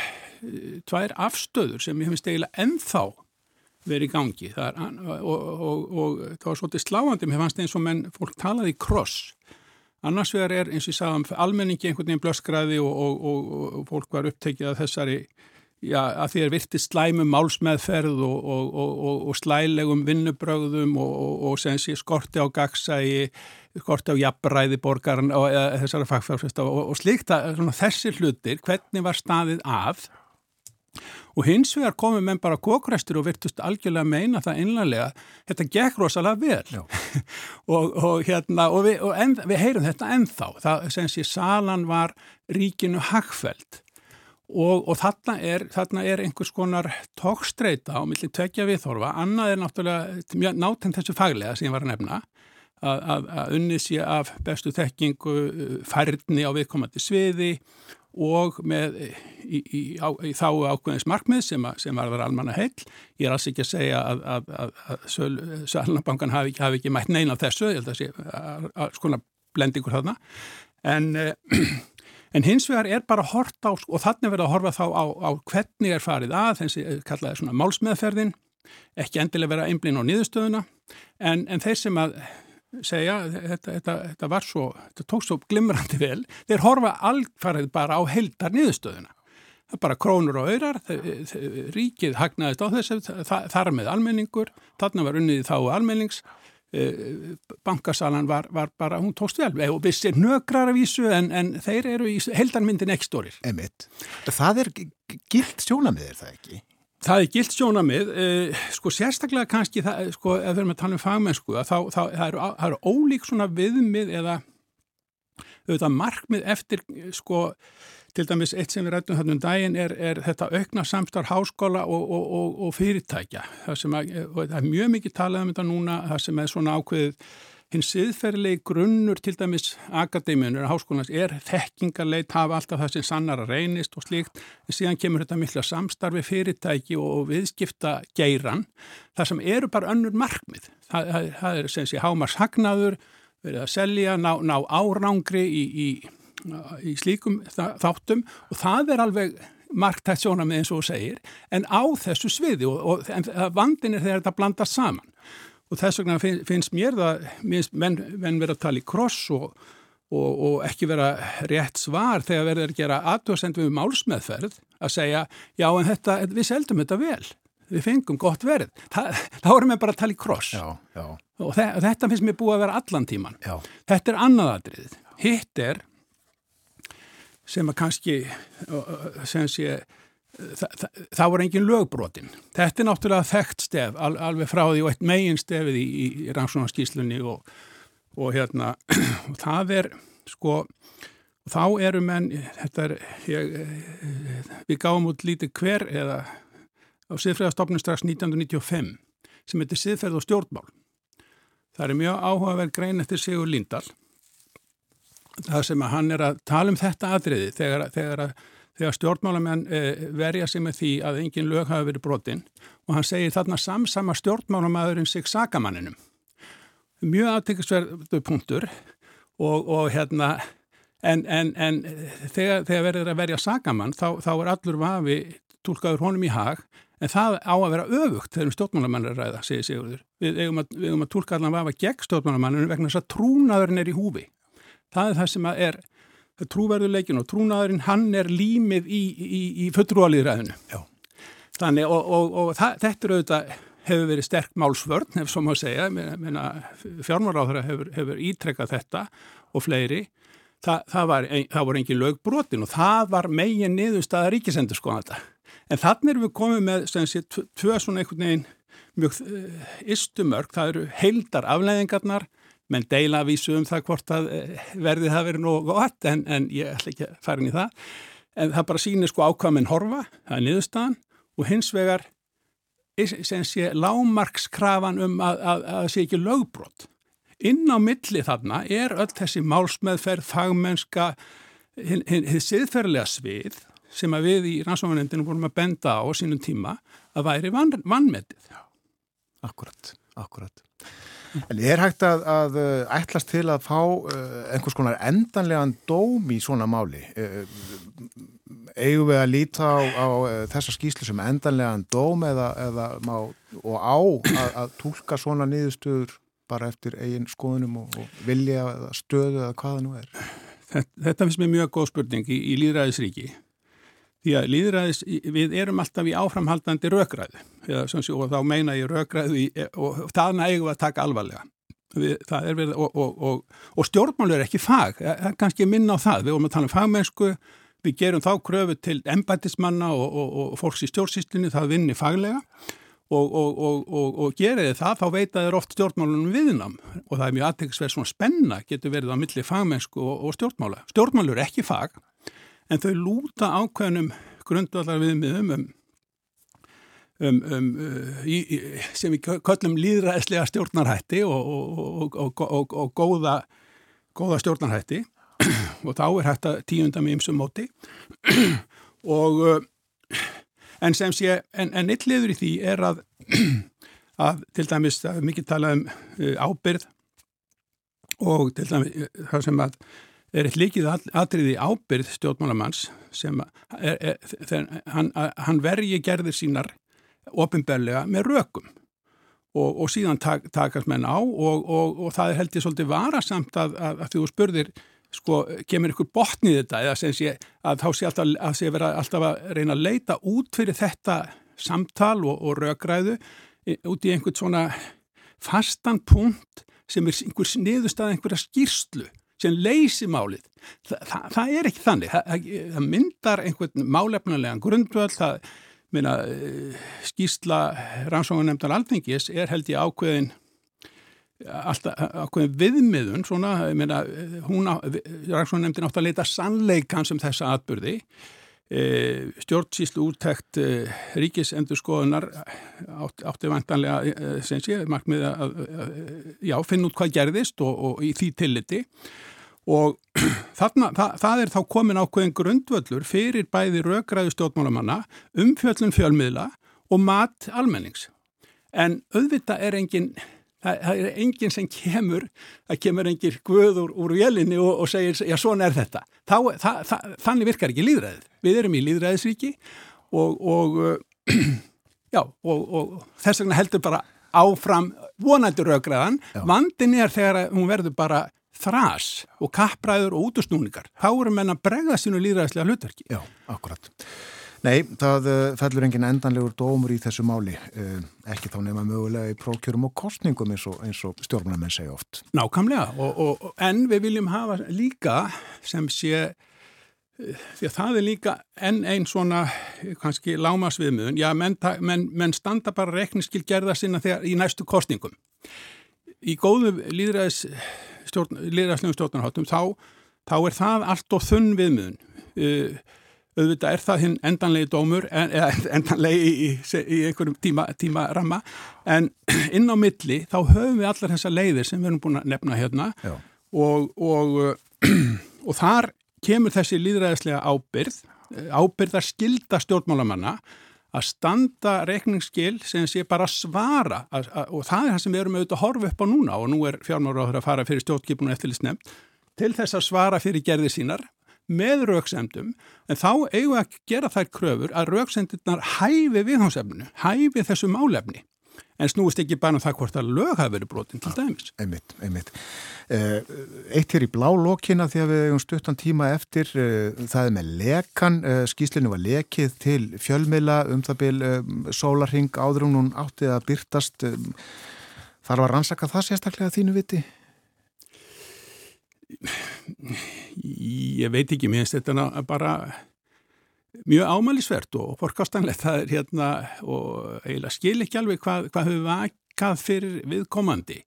tvær afstöður sem ég finnst eiginlega ennþá verið í gangi. Er, og, og, og, og það var svolítið sláandi mér fannst eins og menn fólk talaði í kross. Annars vegar er eins og ég sagði um almenningi einhvern veginn blöskræði og fólk var upptekið að þessari já, að því er virti slæmum málsmeðferð og, og, og, og, og slælegum vinnubrögðum og, og skorti á gagsægi, skorti á jafnræði borgaran og þessara fagfjárfesta og, og slíkt. Að þessir hlutir, hvernig var staðið að og hins vegar komum menn bara kókrestur og virtust algjörlega meina það innlega, þetta gekk rosalega vel. Og, og hérna og, við, og en, við heyrum þetta ennþá, það sem sé salan var ríkinu hagfæld og, og þarna er, þarna er einhvers konar tókstreita á milli tvekja viðþorfa, annað er náttúrulega náttúrulega þessu faglega sem ég var að nefna. Að, unnið sé af bestu þekkingu, færni á viðkomandi sviði og með í, í, á, í þá ákveðins markmið sem, a, sem var þar almanna heil. Ég er alls ekki að segja að, að, að Sölnabankan hafi, hafi ekki mætt neina þessu, ég held að sé að skona blendingur þarna. En, en hins vegar er bara hort á, og þannig verður að horfa þá á, á hvernig er farið að, þessi kallaði svona málsmeðferðin, ekki endilega vera einblín á niðurstöðuna, en, en þeir sem að segja, þetta, þetta, þetta var svo, þetta tók svo glimrandi vel, þeir horfa alfarið bara á heldar niðurstöðuna. Það er bara krónur og öyrar, ríkið hagnaðist á þessu, þar með almenningur, þarna var unnið þá almennings, bankasalan var, var bara, hún tókst vel og vissi nökrar af ísu en, en þeir eru í heldarmyndin ekki stórir. Það er gilt sjónamiðir það ekki? Það er gilt sjónamið, eh, sko sérstaklega kannski, það, sko, ef við erum að tala um fagmennsku, þá, þá það eru, það eru ólík svona viðmið eða auðvitað markmið eftir, sko, til dæmis eitt sem við rættum þarna um daginn er, er þetta aukna samstarf háskóla og, og, og, og fyrirtækja. Það, að, það er mjög mikið talað um þetta núna, það sem er svona ákveðið hins siðferðilegi grunnur til dæmis akademiunir og háskólanars er þekkingarleit, hafa alltaf það sem sannar að reynist og slíkt, en síðan kemur þetta mikla samstarfi fyrirtæki og viðskipta geiran, það sem eru bara önnur markmið. Það, það, það er sem sé hámars hagnaður, verið að selja, ná, ná árangri í, í, í slíkum þáttum. Og það er alveg marktætt sjónamið eins og segir, en á þessu sviði og, og vandin er þegar þetta blandast saman og þess vegna finnst mér það, minnst menn, menn vera að tala í kross og, og, og ekki vera rétt svar þegar verður að gera aðtöðsendu við málsmeðferð að segja, já en þetta, við seldum þetta vel, við fengum gott verð. Þa, þá erum við bara að tala í kross já, já. og þe þetta finnst mér búið að vera allan tíman. Já. Þetta er annaðadrið. Hitt er sem að kannski, sem sé, það, það, það voru engin lögbrotin. Þetta er náttúrulega þekkt stef, al, alveg frá því og eitt megin stefið í, í, rannsónaskíslunni og, og hérna, og það er sko, þá eru menn, er, ég, við gáum út lítið hver eða á siðfræðastofnum strax 1995 sem heitir siðferð og stjórnmál. Það er mjög áhugaverð grein eftir Sigur Líndal það sem að hann er að tala um þetta aðriði þegar, þegar, þegar stjórnmálamenn eh, verja sig með því að engin lög hafi verið brotinn og hann segir þarna samsama stjórnmálamæðurinn sig sagamanninum. Mjög aðtækisverðu punktur og, og hérna en, en, en þegar, þegar verður að verja sagamann þá, þá er allur vafi tólkaður honum í hag en það á að vera öfugt þegar um stjórnmálamennir ræða, segir Sigurður. Við eigum að, við eigum að tólka allan vafa gegn stjórnmálamenninu vegna þess að trúnaðurinn er í húfi það er það sem er trúverðuleikin og trúnaðurinn hann er límið í, í, í fullrúaliðræðinu þannig og, og, og það, þetta er auðvitað hefur verið sterk málsvörn ef svo má segja, fjármáráður hefur, hefur ítrekkað þetta og fleiri. Þa, það, var, það voru engin lögbrotin og það var megin niðurstaða ríkisendur sko þetta. En þannig erum við komið með sé, tvö svona einhvern veginn mjög uh, istumörk, það eru heildar afleiðingarnar menn deila að vísu um það hvort að eh, verði það verið nógu gott en, en ég ætla ekki að fara inn í það. En það bara sýnir sko ákvæminn horfa það er niðurstaðan og hins vegar sem sé lámarkskrafan um að það sé ekki lögbrot. Inn á milli þarna er öll þessi málsmeðferð, fagmennska hinn siðferðilega svið sem að við í rannsóðanendinu vorum að benda á sínum tíma að væri van, vannmetið. Akkurat, akkurat En er hægt að, að ætlast til að fá uh, einhvers konar endanlegan dóm í svona máli? Uh, eigum við að líta á, á þessa skýslu sem endanlegan dóm eða, eða má, og á að, að tólka svona niðurstöður bara eftir eigin skoðunum og, og vilja eða stöðu eða hvaða nú er? Þetta, þetta finnst mér mjög góð spurning í, í líðræðisríki. Því að líðræðis, við erum alltaf í áframhaldandi rökræðu eða, sé, og þá meina ég rökræðu í, og þaðna eigum við að taka alvarlega. Við, verið, og, og, og, og stjórnmál er ekki fag, það er kannski minna á það. Við vorum að tala um fagmennsku, við gerum þá kröfu til embætismanna og fólks í stjórnsýslinni, það vinni faglega og geriði það, þá veit að það er oft stjórnmálunum viðnam og það er mjög aðtækksverð svona spenna getur verið á milli fagmennsku og stjórnmála. Stjórnmál er ekki fag, en þau lúta ákveðnum grundvallar viðmiðum um, um, um, uh, í, í, sem við köllum líðræðislega stjórnarhætti og, og, og, og góða, góða stjórnarhætti. Og þá er hægt að tíunda með ymsum móti. Og uh, en sem sé, en, en eitt liður í því er að, að til dæmis, það er mikið talað um uh, ábyrð og til dæmis það sem að er eitt líkið atriði ábyrð stjórnmálamanns sem er, er, er, hann, hann vergi gerðir sínar ofinbellega með rökum. Og, og síðan tak, takast menn á og, og, og það er held ég svolítið varasamt að, að, að þú spurðir sko, kemur ykkur botnið þetta eða sem sé að þá sé alltaf að sé vera alltaf að reyna að leita út fyrir þetta samtal og rökræðu út í einhvern svona fastan punkt sem er einhver sniðustað einhverja skýrslu sem leysi málið. Þa, það, það er ekki þannig. Það, það myndar einhvern málefnulegan grundvöld, það minna, eh, skýrsla rannsóðunemndar alþengis er held ég ákveðin alltaf ákveðin viðmiðun svona, minna, hún rannsóðunemndin átt að leita sannleikan sem þessa atbyrði e, stjórnsýslu úttækt e, ríkisendurskoðunar átt, átti vantanlega e, sem sé, markmið að já, finna út hvað gerðist og, og í því tilliti og þarna, það, það er þá komin ákveðin grundvöllur fyrir bæði rökgræðu stjórnmálamanna, umfjöllun fjölmiðla og mat almennings. En auðvitað er engin, það er engin sem kemur, það kemur engin guður úr vélinni og, og segir, já svona er þetta. Þá, það, það, þannig virkar ekki líðræðið. Við erum í líðræðisríki og, og, já, og þess vegna heldur bara áfram vonandi rökgræðan. Vandin er þegar hún verður bara þrás og kappræður og útusnúningar. Þá eru menn að bregða sínu líðræðislega hlutverki. Já, akkurat. Nei, það uh, fellur engin endanlegur dómur í þessu máli. Uh, ekki þá nefna mögulega í prókjörum og kostningum eins og, og stjórnarmenn segja oft. Nákvæmlega, og, og, en við viljum hafa líka sem sé, uh, því að það er líka enn einn svona kannski lámasviðmiðun, já, menn, menn, menn standa bara rekniskil gerða sinna þegar, í næstu kostningum. Í góðu líðræðis stjórn, liðræðslegum stjórnarháttum þá, þá er það allt og þunn viðmiðun uh, auðvitað er það hinn endanlegi dómur en, endanlegi í, í, einhverjum tíma, tíma ramma. En inn á milli þá höfum við allar þessa leiðir sem við erum búin að nefna hérna. Og, og, og þar kemur þessi líðræðislega ábyrð ábyrðar skilda stjórnmálamanna að standa reikningsskil sem sé bara svara að, að, og það er það sem við erum auðvitað að horfa upp á núna og nú er fjármáráður að fara fyrir stjórnkipunum eftirlitsnefnd til þess að svara fyrir gerði sínar með rauksemdum en þá eigum við að gera þær kröfur að rauksemdurnar hæfi viðhámsefnu, hæfi þessu málefni en snúist ekki bara um það hvort að lög hafi verið brotin til dæmis. Einmitt, einmitt. Eh, eitt hér í blá lokina því að við hefum stuttan tíma eftir, eh, það er með lekan, eh, skýslinu var lekið til fjölmila um það byrj sólarhing áður hún áttið að byrtast. Þar var rannsaka það sérstaklega þínu viti? Ég veit ekki, mér finnst þetta bara mjög ámælisvert og forkastanlegt. Það er hérna og eiginlega skil ekki alveg hvað, hvað hefur vakað fyrir viðkomandi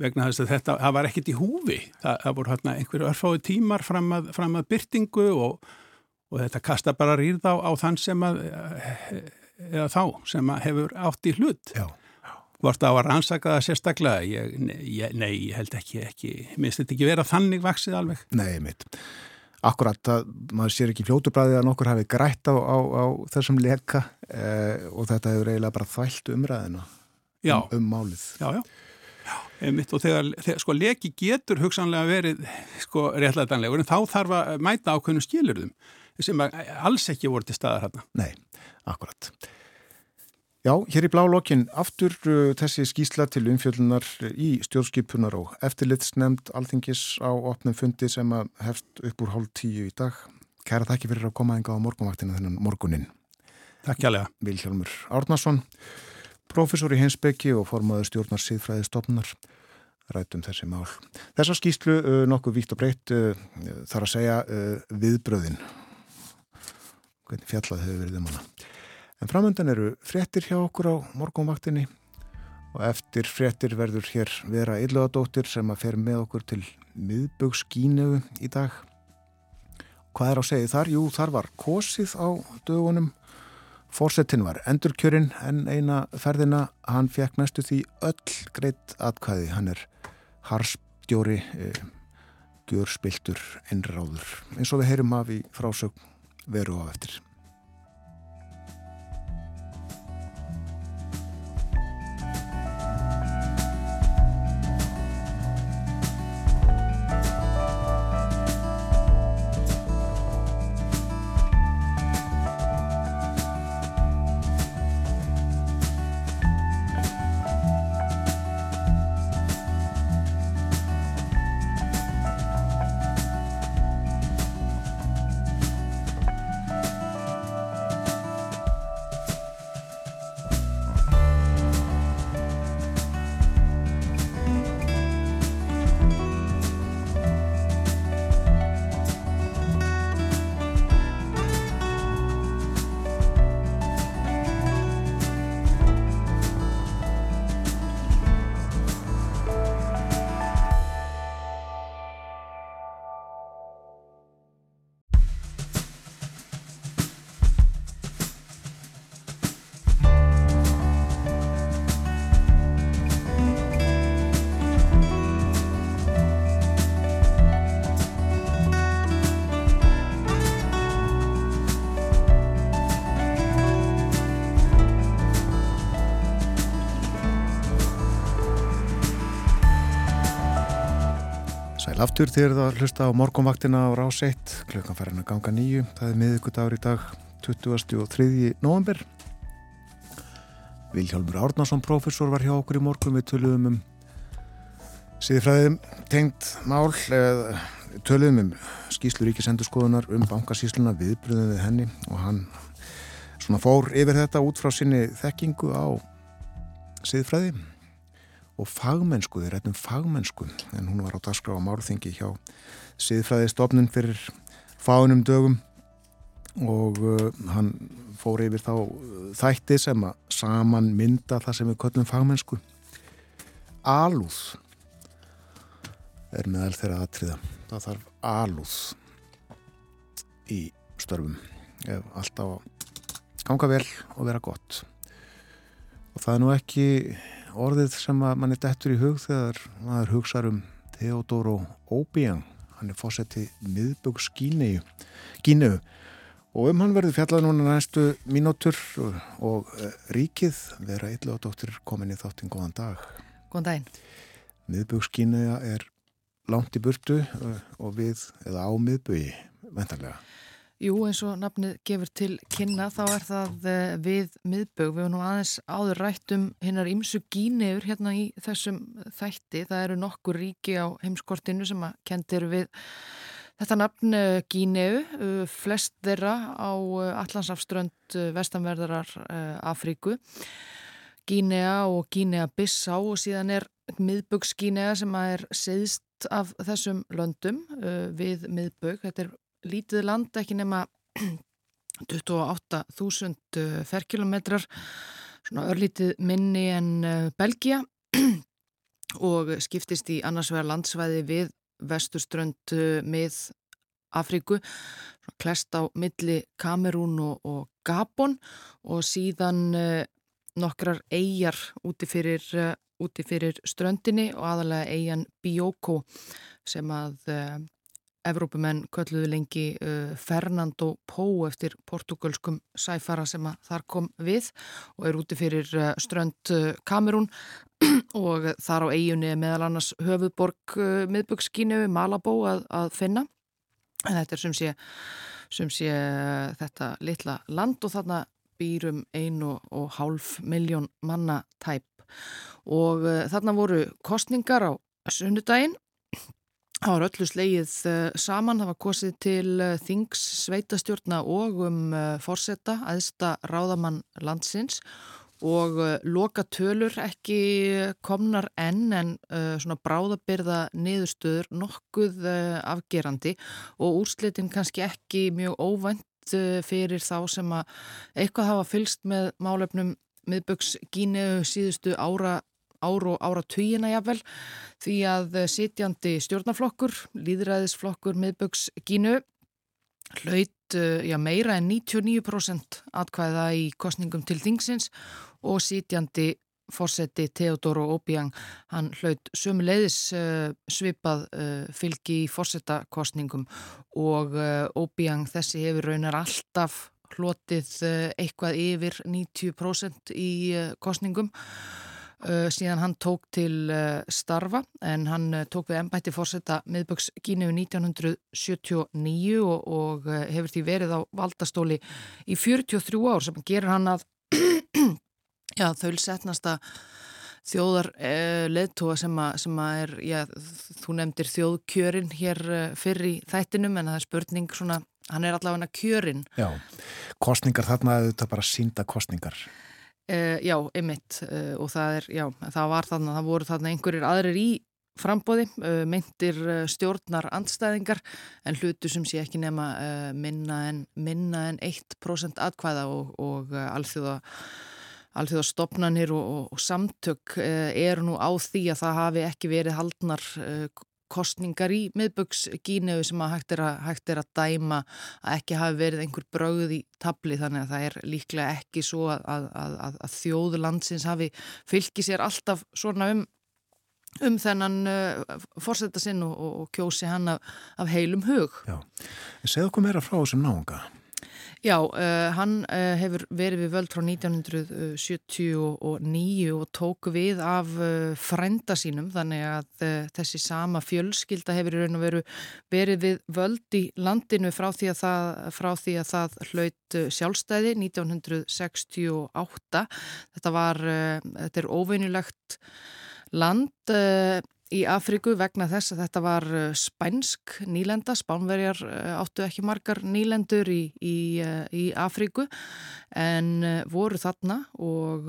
vegna þess að þetta, það var ekkit í húfi. Það, það voru hérna einhverju örfái tímar fram að, fram að byrtingu og, og þetta kasta bara rýrð á, á þann sem að eða þá sem að hefur átt í hlut. Já. Vort á að rannsaka það sérstaklega? Ég, nei, nei, ég held ekki, ekki, minnst þetta ekki vera þannig vaksið alveg? Nei, mitt. Akkurat, það, maður sér ekki fljótubræðið að nokkur hafi grætt á, á, á þessum leka eh, og þetta hefur eiginlega bara þvælt umræðina um, um málið. Já, já. já einmitt, og þegar, þegar sko leki getur hugsanlega verið sko réttlætanlegur en þá þarf að mæta ákveðnum skilurðum sem alls ekki voru til staðar hérna. Nei, akkurat. Já, hér í blá lokin aftur uh, þessi skísla til umfjöldunar í stjórnskipunar og eftirlitsnemnd alþingis á opnum fundi sem að hefst upp úr hálf tíu í dag. Kæra þakki fyrir að koma enga á morgunvaktina þennan morgunin. Takk hjálpa. Vilhjálmur Árnason, professor í heimsbyggi og formaður stjórnar síðfræði stofnar, rætum þessi mál. Þessa skýslu uh, nokkuð vítt og breytt uh, þarf að segja uh, viðbröðin. Hvernig fjallað hefur verið um hana. En framöndan eru fréttir hjá okkur á morgunvaktinni og eftir fréttir verður hér vera ylluðadóttir sem að fer með okkur til miðbögskínu í dag. Hvað er á segið þar? Jú, þar var kosið á dögunum. Fórsetin var endurkjörinn en eina ferðina hann fekk næstu því öll greitt atkvæði. Hann er harspstjóri, eh, gjörspiltur, einráður. Eins og við heyrum af í frásög veru á eftir. Sæl aftur þegar það hlusta á morgunvaktina á rás 1, klukkan færin að ganga nýju, það er miðugudagur í dag 23. november. Vilhjálmur Árnason, professor, var hjá okkur í morgun, við töluðum um síðfræðum tengt mál, töluðum um skýslu ríkisendurskoðunar um bankasýsluna viðbröðum við henni og hann svona fór yfir þetta út frá sinni þekkingu á síðfræði og fagmennsku, við rættum fagmennsku en hún var á dagskrá á málþingi hjá síðfræði stofnun fyrir fáinum dögum. Og uh, hann fór yfir þá uh, þætti sem að saman mynda það sem við köllum fagmennsku. Alúð er meðal þeirra atriða. Það þarf alúð í störfum ef allt á að ganga vel og vera gott. Og það er nú ekki orðið sem að manni dettur í hug þegar maður hugsaður um Theodoro Obiang. Hann er fósetti miðböggs Gíneu og um hann verður fjallað núna næstu mínútur og, og uh, ríkið vera illa og dóttir komin í þáttinn. Góðan dag. Góðan daginn. miðböggs Gíneu er langt í burtu uh, og við eða á miðbögi vendarlega Jú, eins og nafnið gefur til kynna þá er það eh, við miðbög. Við höfum nú aðeins áður rætt um hinnar ímsu gíneur hérna í þessum þætti. Það eru nokkur ríki á heimskortinu sem að kendir við þetta nafn eh, gíneu. Eh, Flest þeirra á Allandsafströnd eh, vestanverðarar Afríku. Gínea og Gínea Bissá og síðan er miðböggs Gínea sem að er seðst af þessum löndum eh, við miðbögg. Þetta er lítið land ekki nema 28.000 ferkilometrar svona örlítið minni en uh, Belgia og skiptist í annars vegar landsvæði við vesturströnd uh, með Afríku klest á milli Kamerún og, og Gabon og síðan uh, nokkrar eigjar úti fyrir, uh, úti fyrir ströndinni og aðalega eigjan Bioko sem að uh, Evrópumenn kölluðu lengi uh, Fernando Pó eftir portugalskum sæfara sem að þar kom við og er úti fyrir uh, strönd uh, Kamerún og þar á eiginni er meðal annars höfuðborg uh, miðböggskínu Malabó að, að finna. En þetta er sem sé, sem sé uh, þetta litla land og þarna býrum ein og, og hálf miljón manna tæp og uh, þarna voru kostningar á sunnudaginn Það var öllu slegið uh, saman, það var kosið til uh, þings sveitastjórna og um uh, forsetta, aðsta ráðamann landsins. Og uh, loka tölur ekki komnar enn en svona bráðabyrða niðurstöður nokkuð afgerandi. Og úrslitin kannski ekki mjög óvænt fyrir þá sem að eitthvað hafa fylst með málefnum miðböks Gínu síðustu ára ár og ára tvíina jafnvel því að eh, sitjandi stjórnaflokkur, líðræðisflokkur miðböks Gínu hlaut eh, já, meira en 99% atkvæða í kostningum til þingsins og sitjandi fórseti Theodoro Obiang hann hlaut sömuleiðis uh, svipað uh, fylgi í fórsetakostningum og uh, Obiang þessi hefur raunar alltaf hlotið eitthvað yfir 90% í kostningum Uh, síðan hann tók til uh, starfa en hann uh, tók við ennbætti fórsetta miðböks Gínu 1979 og, og hefur því verið á valdastóli í 43 ár sem gerir hann að já, þaulsetnasta þjóðar leðtóa sem, sem að er, já, þú nefndir þjóðkjörin hér fyrr í þættinum en það er spurning svona, hann er allavega kjörin. Já, kostningar þarna auðvitað bara sínda kostningar. Uh, já, ymmit uh, eh, og það er, já, það var þarna, það voru þarna einhverjir aðrir í frambóði, uh, myndir stjórnar andstæðingar en hlutu sem sé ekki nema minna en, minna en 1% atkvæða og, og alþjóða alþjóða stopnarnir og, og, og samtök eru nú á því að það hafi ekki verið haldnar kostningar í miðböksgínu sem að hægt, að hægt er að dæma að ekki hafi verið einhver brauð í tabli þannig að það er líklega ekki svo að, að, að þjóðlandsins hafi fylgið sér alltaf svona um, um þennan uh, fórsetta sinn og, og kjósi hann af, af heilum hug. Já, segð okkur meira frá þessum náunga. Já, uh, hann uh, hefur verið við völd frá 1979 og tók við af uh, frænda sínum þannig að þessi sama fjölskylda hefur verið við völd í landinu frá því að það, því að það hlaut sjálfstæði 1968. Þetta var, þetta er óveinulegt land í Afriku vegna þess að þetta var uh, spænsk nýlenda, spánverjar uh, áttu ekki margar nýlendur í, í, uh, í Afriku en voru þarna og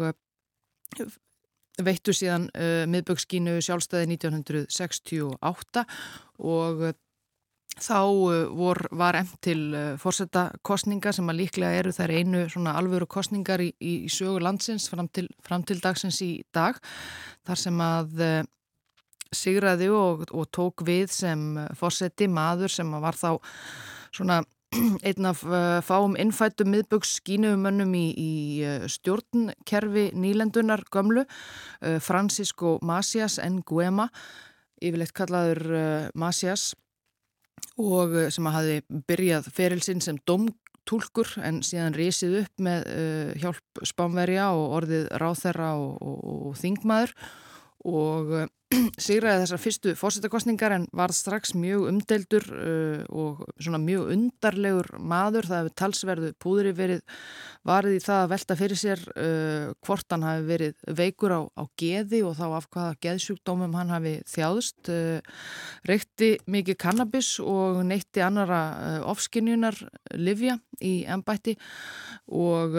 veittu síðan miðbökskínu sjálfstæði 1968 og þá vor, var emt til fórsetta kostninga sem að líklega eru þær einu alvöru kostningar í, í sögur landsins fram til, fram til dagsins í dag þar sem að sigraði og, og tók við sem fórseti maður sem var þá svona einn af uh, fáum innfættum miðböks skínumönnum í, í uh, stjórnkerfi nýlendunar gömlu, Francisco Macias Nguema, yfirleitt kallaður Macias og sem að hafi byrjað ferilsinn sem domtúlkur en síðan risið upp með hjálp spánverja og orðið ráþerra og, og, og þingmaður og sigraði þessar fyrstu fórsettakostningar en var strax mjög umdeldur uh, og svona mjög undarlegur maður. Það hefur talsverðu púðri verið varðið í það að velta fyrir sér uh, hvort hann hafi verið veikur á, á geði og þá af hvaða geðsjúkdómum hann hafi þjáðst. Uh, reykti mikið kannabis og neytti annara ofskinjunar livja í ennbætti og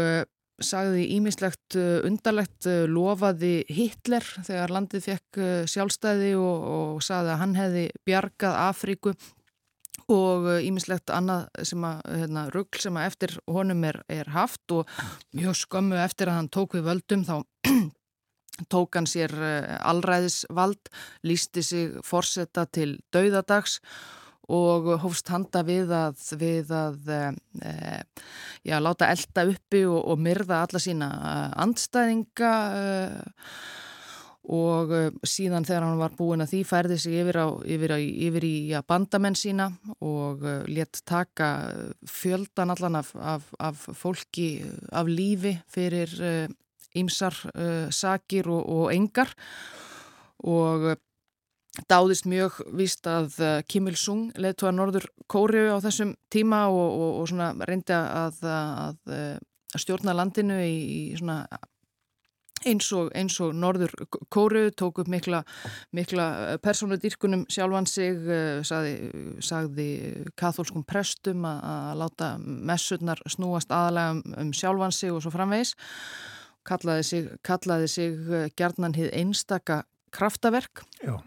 sagði ímislegt uh, undarlegt uh, lofaði Hitler þegar landið fekk uh, sjálfstæði og, og sagði að hann hefði bjargað Afríku og ímislegt annað sem að hérna, ruggl sem að eftir honum er, er haft og mjög skömmu eftir að hann tók við völdum þá tók hann sér allræðisvald, lísti sig forsetta til dauðadags og hófst handa við að, við að e, já, láta elda uppi og, og myrða alla sína eh, andstæðinga e, og síðan þegar hann var búin að því færði sig yfir, á, yfir, á, yfir í ja, bandamenn sína og létt taka fjöldan allan af, af, af fólki af lífi fyrir ýmsar sakir og, og engar. Og dáðist mjög víst að uh, Kim Il-sung leðtúa Norður Kóriu á þessum tíma og, og, og svona reyndi að, að, að stjórna landinu í, í svona eins og, eins og Norður Kóru tók upp mikla, mikla persónudýrkunum sjálfan sig sagði, sagði katholskum prestum að, að láta messurnar snúast aðalega um, um sjálfan sig og svo framvegis kallaði sig, sig gjarnan hið einstaka kraftaverk Já.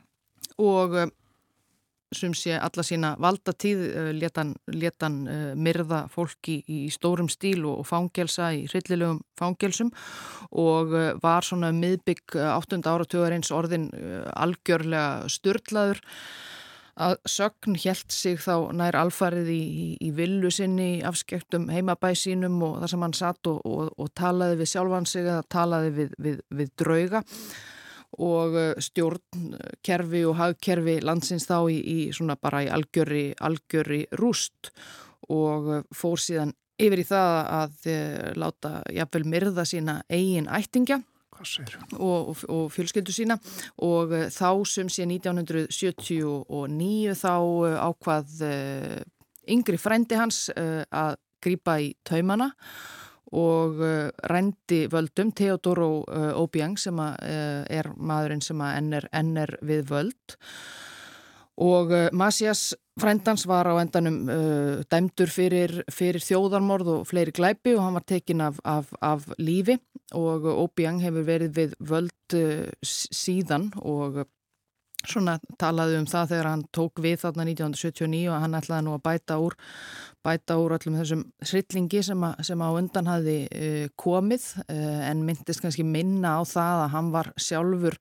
Og uh, sem sé alla sína valdatíð uh, letan, letan uh, myrða fólki í, stórum stíl og, fangelsa í hryllilegum fangelsum og var svona miðbygg 8. áratögar eins orðin algjörlega styrlaður að sögn helt sig þá nær alfarið í, í, í villu sinni afskektum heimabæ sínum og þar sem hann satt og, og, og talaði við sjálfan sig eða talaði við, við, við drauga og uh, stjórnkerfi og hagkerfi landsins þá í, í svona bara í algjöri, algjöri rúst. Og uh, fór síðan yfir í það að uh, láta jafnvel myrða sína eigin ættingja og, og, og fjölskyldu sína. Og þá sem sé 1979 þá ákvað yngri frændi hans að grýpa í taumana. og uh, rændi völdum Theodoro uh, Obiang sem uh, er maðurinn sem enn er, við völd. Og Masjas frændans var á endanum dæmdur fyrir, fyrir þjóðarmorð og fleiri glæpi og hann var tekin af, af, af lífi. Og Obiang hefur verið við völd síðan og svona talaði um það þegar hann tók við þarna 1979 og hann ætlaði nú að bæta úr bæta úr öllum þessum hryllingi sem, að, sem á undan hafi uh, komið uh, en myndist kannski minna á það að hann var sjálfur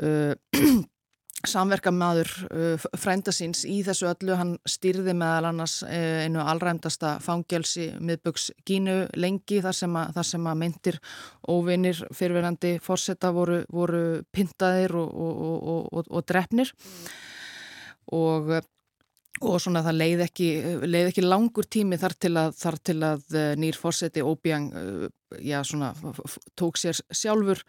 uh, samverkamaður uh, frænda síns í þessu öllu, hann stýrði meðal annars uh, einu allræmdasta fangelsi miðböks Gínu lengi þar sem að, þar sem að myndir óvinir fyrirverandi fórseta voru, voru pintaðir og, og, og, og, drefnir og Og svona það leið ekki, leið ekki langur tími þar til að, þar til að eh, nýr fórseti Óbjang já, svona, tók sér sjálfur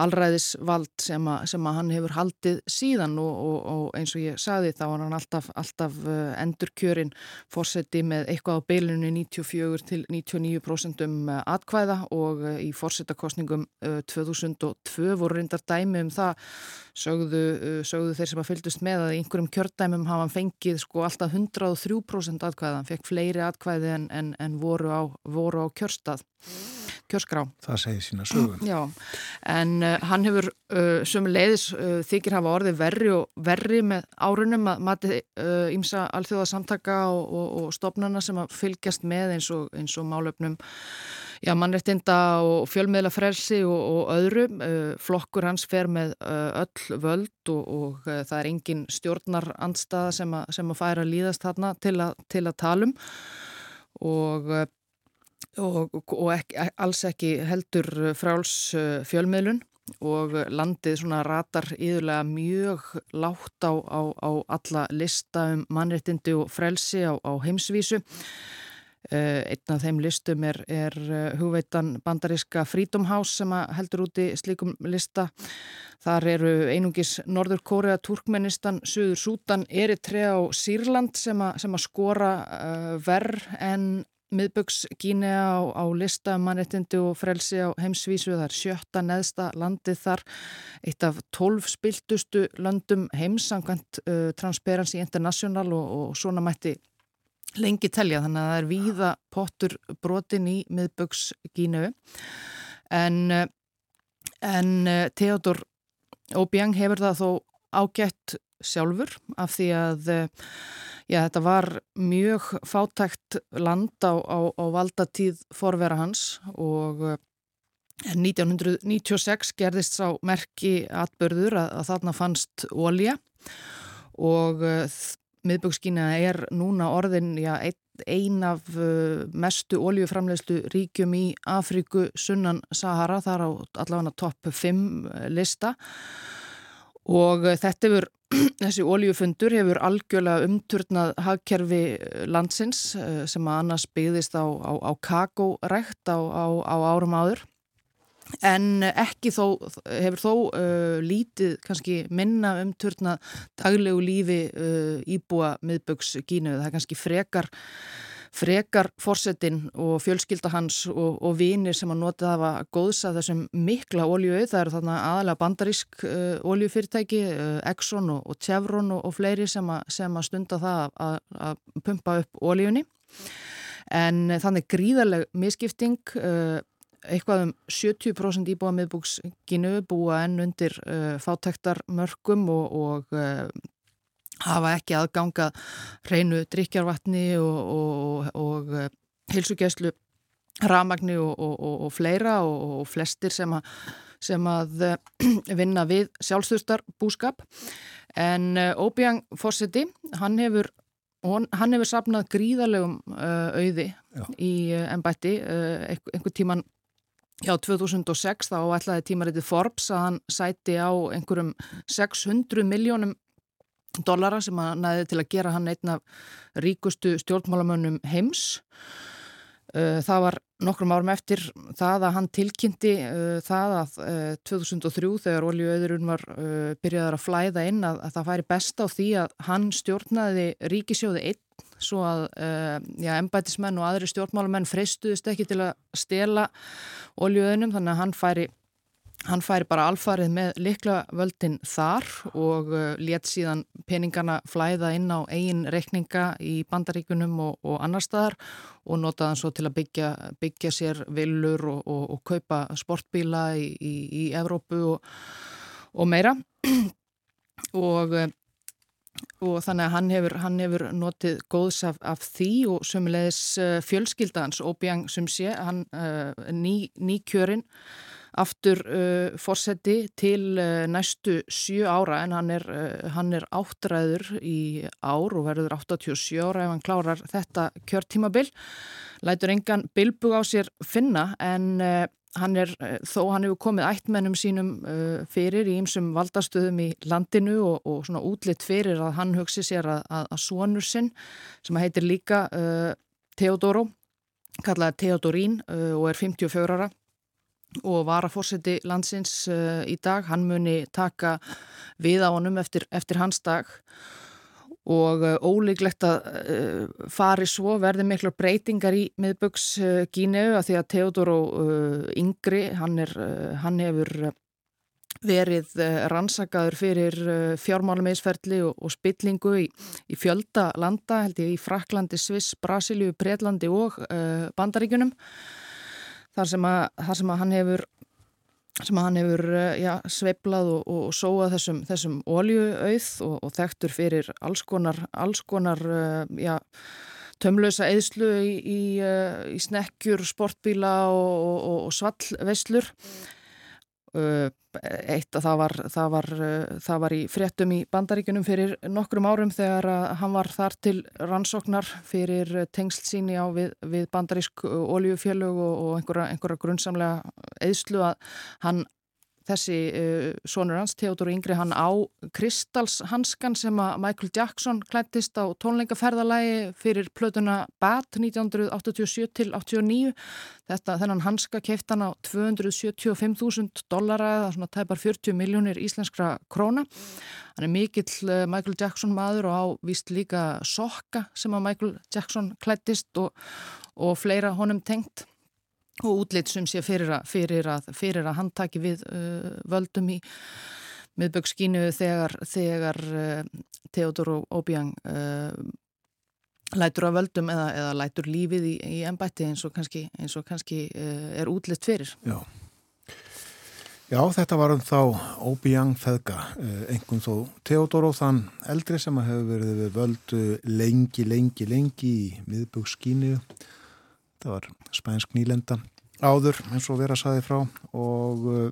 allræðisvald sem, a, sem að hann hefur haldið síðan og, og, og eins og ég sagði þá var hann alltaf, alltaf uh, endurkjörin fórseti með eitthvað á beilinu 94 til 99% um uh, atkvæða og uh, í fórsetakostningum uh, 2002 voru reyndar dæmi um það. Sögðu, sögðu þeir sem að fylgdust með að einhverjum kjördæmum hafa hann fengið sko alltaf 103% atkvæða, hann fekk fleiri atkvæði en, en, en voru, á, voru á kjörstað, kjörskrá. Það segir sína sögum. Já, en uh, hann hefur uh, sömu leiðis uh, þykir hafa orðið verri og verri með árunum að mati uh, ímsa alþjóðasamtaka og, og, og stopnana sem að fylgjast með eins og, eins og málöfnum já, mannrettinda og fjölmiðla frelsi og, og öðru. Uh, flokkur hans fer með uh, öll völd og, og það er engin stjórnarandstaða sem, að- sem að færa að líðast þarna til, a, til að talum og og, og ekki, alls ekki heldur fráls uh, fjölmiðlun og landið svona ratar yðurlega mjög látt á, á, á alla lista um mannréttindi og frelsi á, á heimsvísu. Uh, einn af þeim listum er, er uh, hugveitan bandariska Freedom House sem heldur úti slíkum lista. Þar eru einungis Norður Kórea, Turkmenistan, Suður Sútan, Eritrea og Sýrland sem, að skora verð en miðböks Gínea á, á lista mannréttindi og frelsi á heimsvísu. Það er sjötta neðsta landið þar, eitt af tólf spiltustu löndum heimsangvænt uh, Transparency International og, og svona mætti lengi telja þannig að það er víða pottur brotin í miðböks Gíneu en, en Theodor Obiang hefur það þó ágætt sjálfur af því að Já, þetta var mjög fátækt land á, á, á valdatíð forvera hans og eh, 1996 gerðist sá merki atbörður að, að þarna fannst ólja og uh, miðbökskína er núna orðin já, ein, af uh, mestu óljuframlegslu ríkjum í Afríku sunnan Sahara, þar á allavega topp 5 lista. Og þetta hefur þessi ólíufundur hefur algjörlega umturnað hagkerfi landsins eh, sem að annars byggðist á, á, á kakórækt á, á árum áður. En ekki þó, hefur þó uh, lítið kannski minna umturnað daglegu lífi uh, íbúa miðböks Gínu. Það er kannski frekar, frekar fórsetin og fjölskylda hans og, og vinir sem að nota það að góðsa þessum mikla óljöu, það eru þarna aðalega bandarísk uh, óljufyrirtæki, uh, Exxon og, og Chevron og, og fleiri sem að, sem að stunda það að, pumpa upp óljunni en þannig gríðarleg miskipting uh, eitthvað um 70% íbúa miðbúksginu búa enn undir uh, fátæktarmörkum og, og uh, hafa ekki aðganga hreinu drikjarvatni og, og, og uh, hilsugjæslu ramagni og fleira og flestir sem að, sem að uh, vinna við sjálfstöðstar búskap en Óbjörn Fossetti hann hefur hann hefur sapnað gríðarlegum uh, auði Já. í ennbætti einhver tíman Já, 2006 þá ætlaði tímaritið Forbes að hann sæti á einhverjum 600 miljónum dollara sem að næði til að gera hann einn af ríkustu stjórnmálamönnum heims. Uh, það var nokkrum árum eftir það að hann tilkynnti uh, það að 2003 uh, þegar oljuauðurinn var byrjaðar að flæða inn að, að það færi best á því að hann stjórnaði ríkisjóði einn svo að já, embætismenn og aðri stjórnmálamenn freistuðist ekki til að stela oljuauðunum þannig að hann færi Hann færi bara alfarið með likla völdin þar og uh, let síðan peningana flæða inn á eigin reikninga í bandaríkunum og, og annar staðar og notaði hann svo til að byggja, byggja sér villur og, og, og kaupa sportbíla í, í, í Evrópu og meira. Og þannig að hann hefur, hann hefur notið góðs af, af því og sömulegis uh, fjölskyldans Óbjörn sem sé, hann uh, ný, ný kjörinn aftur uh, fórseti til uh, næstu sjö ára en hann er, uh, hann er áttræður í ár og verður 87 ára ef hann klárar þetta kjörtímabil. Lætur engan bilbug á sér finna en uh, hann er, uh, þó hann hefur komið ættmennum sínum uh, fyrir í ymsum valdastöðum í landinu og, og svona útlitt fyrir að hann hugsi sér að, að, að sonur sinn sem heitir líka Theodoro, kallaði Theodorín og er 54 ára og var að fórseti landsins uh, í dag, hann muni taka við á honum eftir, eftir hans dag. Og uh, ólíklegt að uh, fari svo verði miklu breytingar í miðböks Gíneu að því að Theodor og Yngri, hann, er, hann hefur verið rannsakaður fyrir fjármálumeisferðli og, og spillingu í, í fjölda landa, held ég í Fraklandi, Sviss, Brasilíu, Breitlandi og Bandaríkunum þar sem að, þar sem að hann hefur sem hann hefur eh, já, sveiblað og, og, og sóað þessum, þessum óljuauð og, og þekktur fyrir alls konar, alls konar uh, já, tömlösa eðslu í, í, uh, í snekkjur, sportbíla og svallveslur uh, eitt að það var, það var, uh, það var í fréttum í bandaríkunum fyrir nokkrum árum þegar hann var þar til rannsóknar fyrir tengsl síni á við, við bandarísk oljufélög og, og einhverja, einhverja grunnsamlega eðslu að hann þessi uh, sonur hans, Theodor Yngri, hann á Kristalshanskan sem að Michael Jackson klættist á tónleikaferðalagi fyrir plötuna Bad 1987 til 89. Þetta, þennan hanska keift hann á 275.000 dollara eða svona tæpar 40 miljónir íslenskra króna. Hann er mikill uh, Michael Jackson maður og á víst líka sokka sem að Michael Jackson klættist og, og fleira honum tengt og útlitt sem sé fyrir að, fyrir að, fyrir að hann taki við uh, völdum í miðbökskínu þegar, þegar uh, Theodor Obiang uh, lætur að völdum eða, eða lætur lífið í, í ennbætti eins og kannski, eins og kannski uh, er útlitt fyrir. Já. Já, þetta var um þá Obiang feðga, uh, þó Theodor og þann eldri sem hefur verið völdu lengi, lengi, lengi í miðbökskínu það var spænsk nýlenda áður eins og vera saði frá og uh,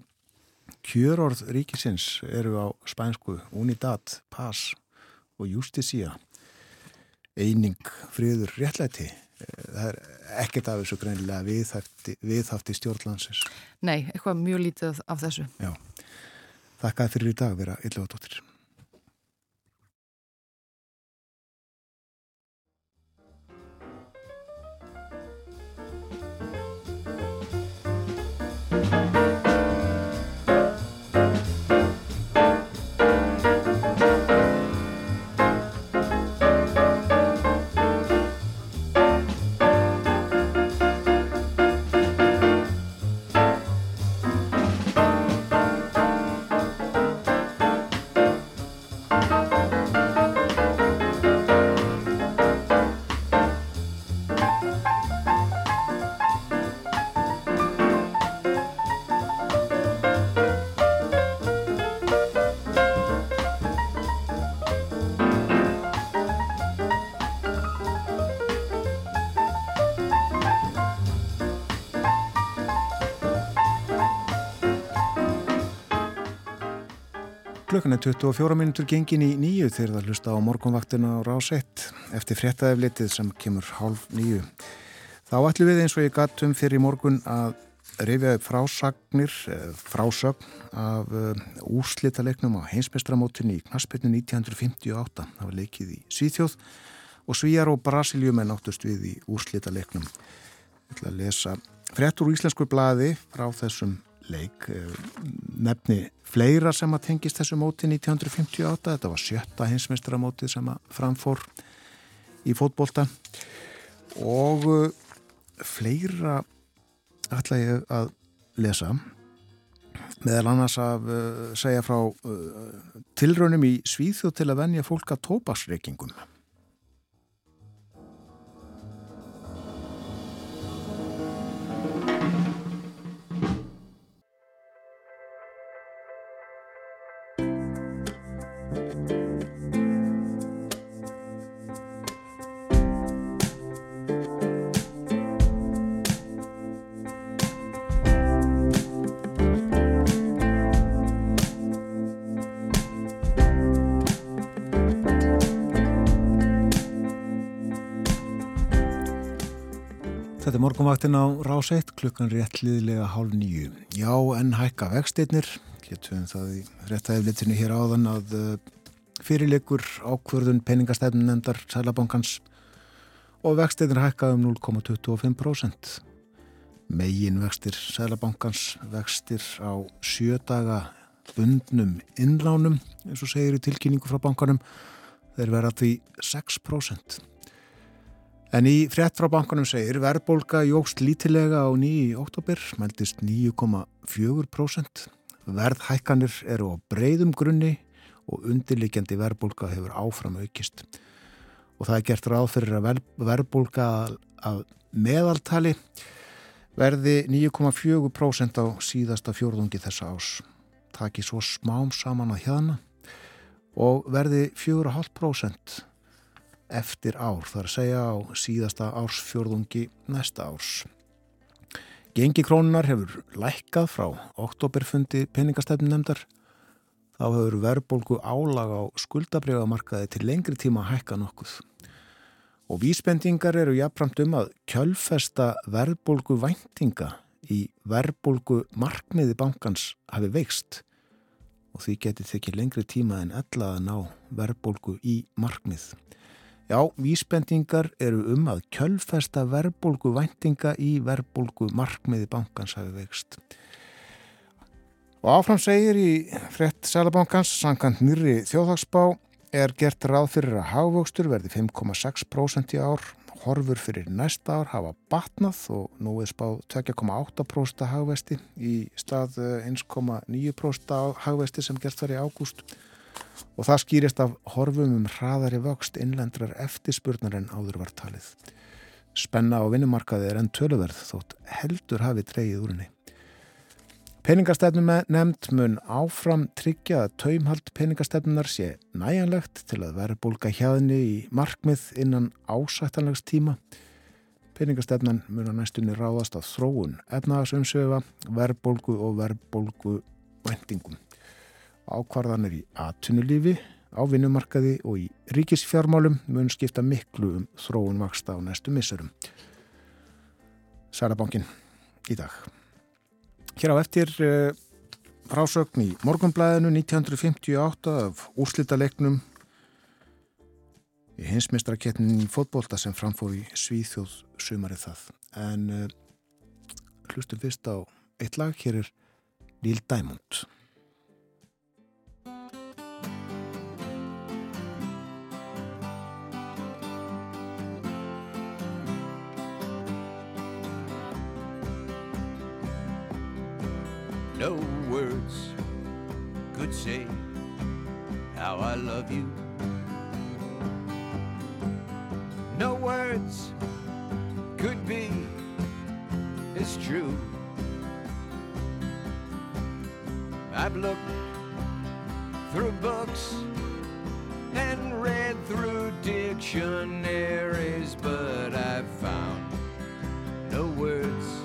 kjörorð ríkisins eru á spænsku Unidad, Paz og Justicia eining, friður, réttlæti. Eh, það er ekkert af þessu greinilega viðhafti, viðhafti stjórnlandsins. Nei, eitthvað mjög lítið af þessu. Já, þakkaði fyrir í dag vera illa á dóttir Klukkan er 24 minútur gengin í nýju þegar það hlusta á morgunvaktina á rás 1 eftir fréttaðeflitið sem kemur hálf nýju. Þá ætlum við eins og ég gattum fyrir morgun að rifja upp frásagnir, eh, frásögn af uh, úrslitalegnum á heimsmestramótinni í Knaspinu 1958. Það var leikið í Svíþjóð og Svíjar og Brasiliumenn áttust við í úrslitalegnum. Ég ætla að lesa fréttur úr íslensku blaði frá þessum leik eh, nefni fleira sem að tengist þessu móti 1958, þetta var sjötta hinsmestramótið sem að framfór í fótbolta. Og uh, fleira ætla ég að lesa. Meðal annars að uh, segja frá tilraunum í Svíþjóð til að venja fólk að tópasreikingum morgunvaktin á rás 1, klukkan réttliðilega hálf nýju. Já, en hækka vextinnir, getum það í réttaðiflitinu hér áðan að uh, fyrirleikur ákvörðun peningastefnum nefndar Sælabankans og vextinnir hækka um 0,25%. Megin vextir Sælabankans vextir á sjödaga bundnum innlánum, eins og segir í tilkynningu frá bankanum, þeir verða því 6%. En í frétt frá bankanum segir verðbólka jógst lítilega á nýju í oktober, mæltist 9,4%. Verðhækkanir eru á breyðum grunni og undirlikjandi verðbólka hefur áfram aukist. Og það er gert ráð fyrir að verðbólka að meðaltali verði 9,4% á síðasta fjórðungi þessa ás. Taki svo smám saman að hérna og verði 4,5% eftir ár, þar að segja á síðasta ársfjörðungi næsta árs. Gengi krónunar hefur lækkað frá oktoberfundi peningastefnum nefndar. Þá hefur verðbólgu álag á skuldabriðamarkaði til lengri tíma að hækka nokkuð. Og vísbendingar eru jafnframt um að kjölfesta verðbólgu væntinga í verðbólgu markmiði bankans hafi veikst og því getið þykir lengri tíma en ella að ná verðbólgu í markmið. Já, vísbendingar eru um að kjölfesta verðbólgu væntinga í verðbólgu markmiði bankans hafi veikst. Og áfram segir í frett Sælabankans, sankant nýri þjóðhagsbá, er gert ráð fyrir að hagvöxtur verði 5,6% í ár, horfur fyrir næsta ár hafa batnað og nú er spáð 2,8% hagvesti í stað 1,9% hagvesti sem gert var í ágúst og það skýrist af horfum um hraðari vöxt innlendrar eftirspurnar en áður var talið. Spenna á vinnumarkaði er enn töluverð þótt heldur hafi dreyið úr henni. Peningastefnum nefnd mun áfram tryggja að taumhald peningastefnunar sé næjanlegt til að vera bólka hjaðni í markmið innan ásættanlegs tíma. Peningastefnan mun að næstunni ráðast að þróun efnaðasumsöfa, verðbólgu og verðbólgu vendingum ákvarðanir í atunulífi, á vinnumarkaði og í ríkisfjármálum mun skipta miklu um þróun vaksta á næstu missurum. Særabankin í dag. Hér á eftir uh, frásögn í morgunblæðinu 1958 af úrslitalegnum í hinsmestraketnin í fótbolta sem framfór í Svíþjóð sumarið það. En uh, hlustum fyrst á eitt lag, hér er Neil Diamond. No words could say how I love you. No words could be as true. I've looked through books and read through dictionaries, but I've found. No words